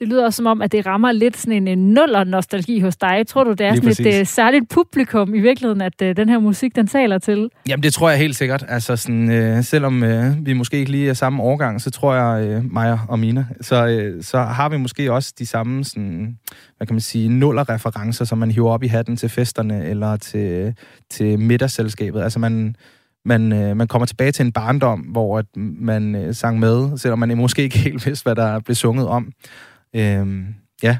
Det lyder også som om, at det rammer lidt sådan en, nuller-nostalgi hos dig. Tror du, det er Lige sådan et uh, særligt publikum i virkeligheden, at uh, den her musik, den taler til? Jamen, det tror jeg helt sikkert. Altså, sådan, øh, selvom øh, vi måske ikke lige er samme årgang, så tror jeg, øh, mig og Mina, så, øh, så har vi måske også de samme, sådan, hvad kan man sige, nuller-referencer, som man hiver op i hatten til festerne eller til, til middagsselskabet. Altså, man, man, øh, man kommer tilbage til en barndom, hvor at man øh, sang med, selvom man måske ikke helt vidste, hvad der blev sunget om. Øhm, ja,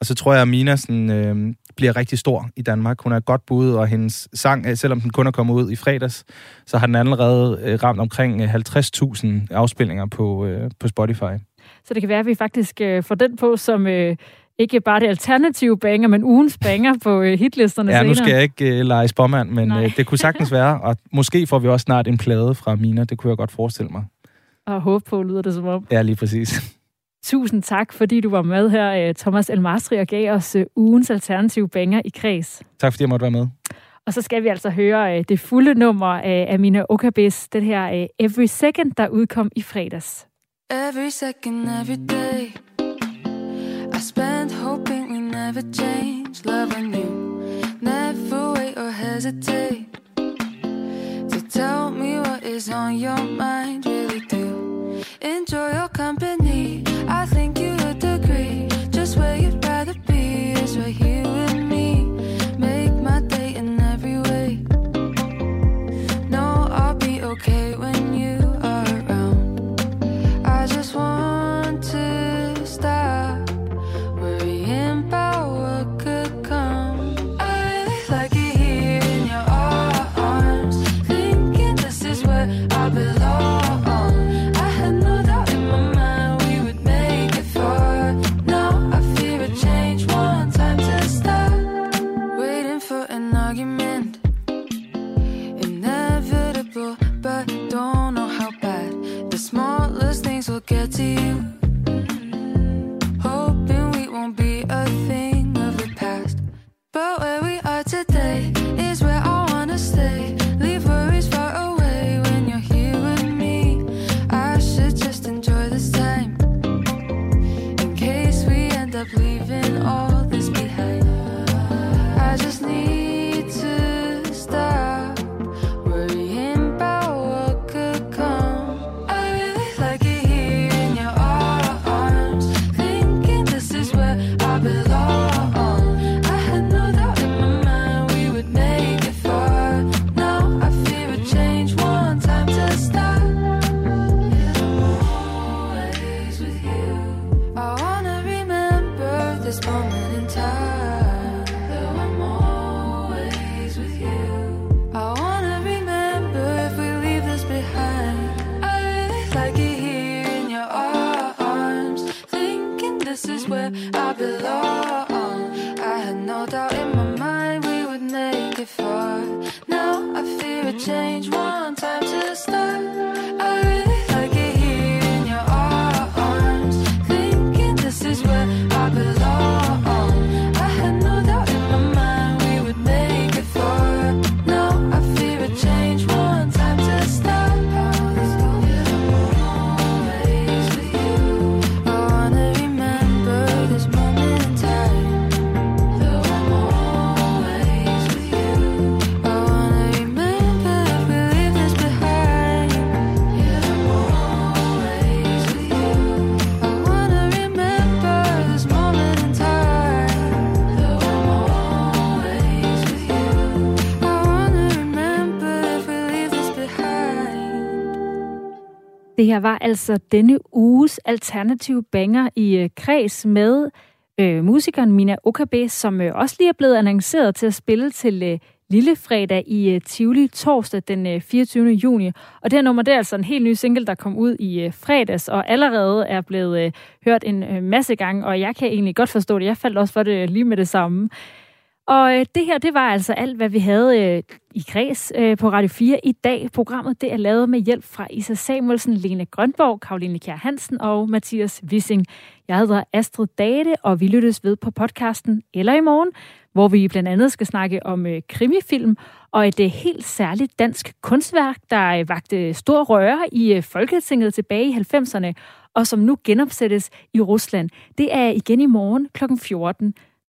og så tror jeg, at Mina sådan, øh, bliver rigtig stor i Danmark. Hun er godt bud, og hendes sang, øh, selvom den kun er kommet ud i fredags, så har den allerede øh, ramt omkring 50.000 øh, afspilninger på, øh, på Spotify. Så det kan være, at vi faktisk øh, får den på som... Øh ikke bare det alternative banger, men ugens banger på øh, hitlisterne Ja, senere. nu skal jeg ikke øh, lege spåmand, men øh, det kunne sagtens [laughs] være, og måske får vi også snart en plade fra Mina, det kunne jeg godt forestille mig. Og håbe på, lyder det som om. Ja, lige præcis. Tusind tak, fordi du var med her, øh, Thomas Elmastri, og gav os øh, ugens alternative banger i kreds. Tak fordi jeg måtte være med. Og så skal vi altså høre øh, det fulde nummer af Amina Okabes, det her Every Second, der udkom i fredags. Every second, every day I spent hoping we never change Loving you Never wait or hesitate To tell me what is on your mind Really do enjoy your company. I think you before. Now I fear a change. Det her var altså denne uges alternative banger i øh, kreds med øh, musikeren Mina Okabe, som øh, også lige er blevet annonceret til at spille til øh, Lillefredag i øh, Tivoli torsdag den øh, 24. juni. Og det her nummer, det er altså en helt ny single, der kom ud i øh, fredags, og allerede er blevet øh, hørt en øh, masse gange, og jeg kan egentlig godt forstå det. Jeg faldt også for det øh, lige med det samme. Og øh, det her, det var altså alt, hvad vi havde øh, i Græs øh, på Radio 4 i dag. Programmet det er lavet med hjælp fra Isa Samuelsen, Lene Grønborg, Karoline Kjær Hansen og Mathias Wissing. Jeg hedder Astrid Date, og vi lyttes ved på podcasten eller i morgen, hvor vi blandt andet skal snakke om øh, krimifilm og et øh, helt særligt dansk kunstværk, der øh, vagte stor røre i øh, Folketinget tilbage i 90'erne, og som nu genopsættes i Rusland. Det er igen i morgen kl. 14.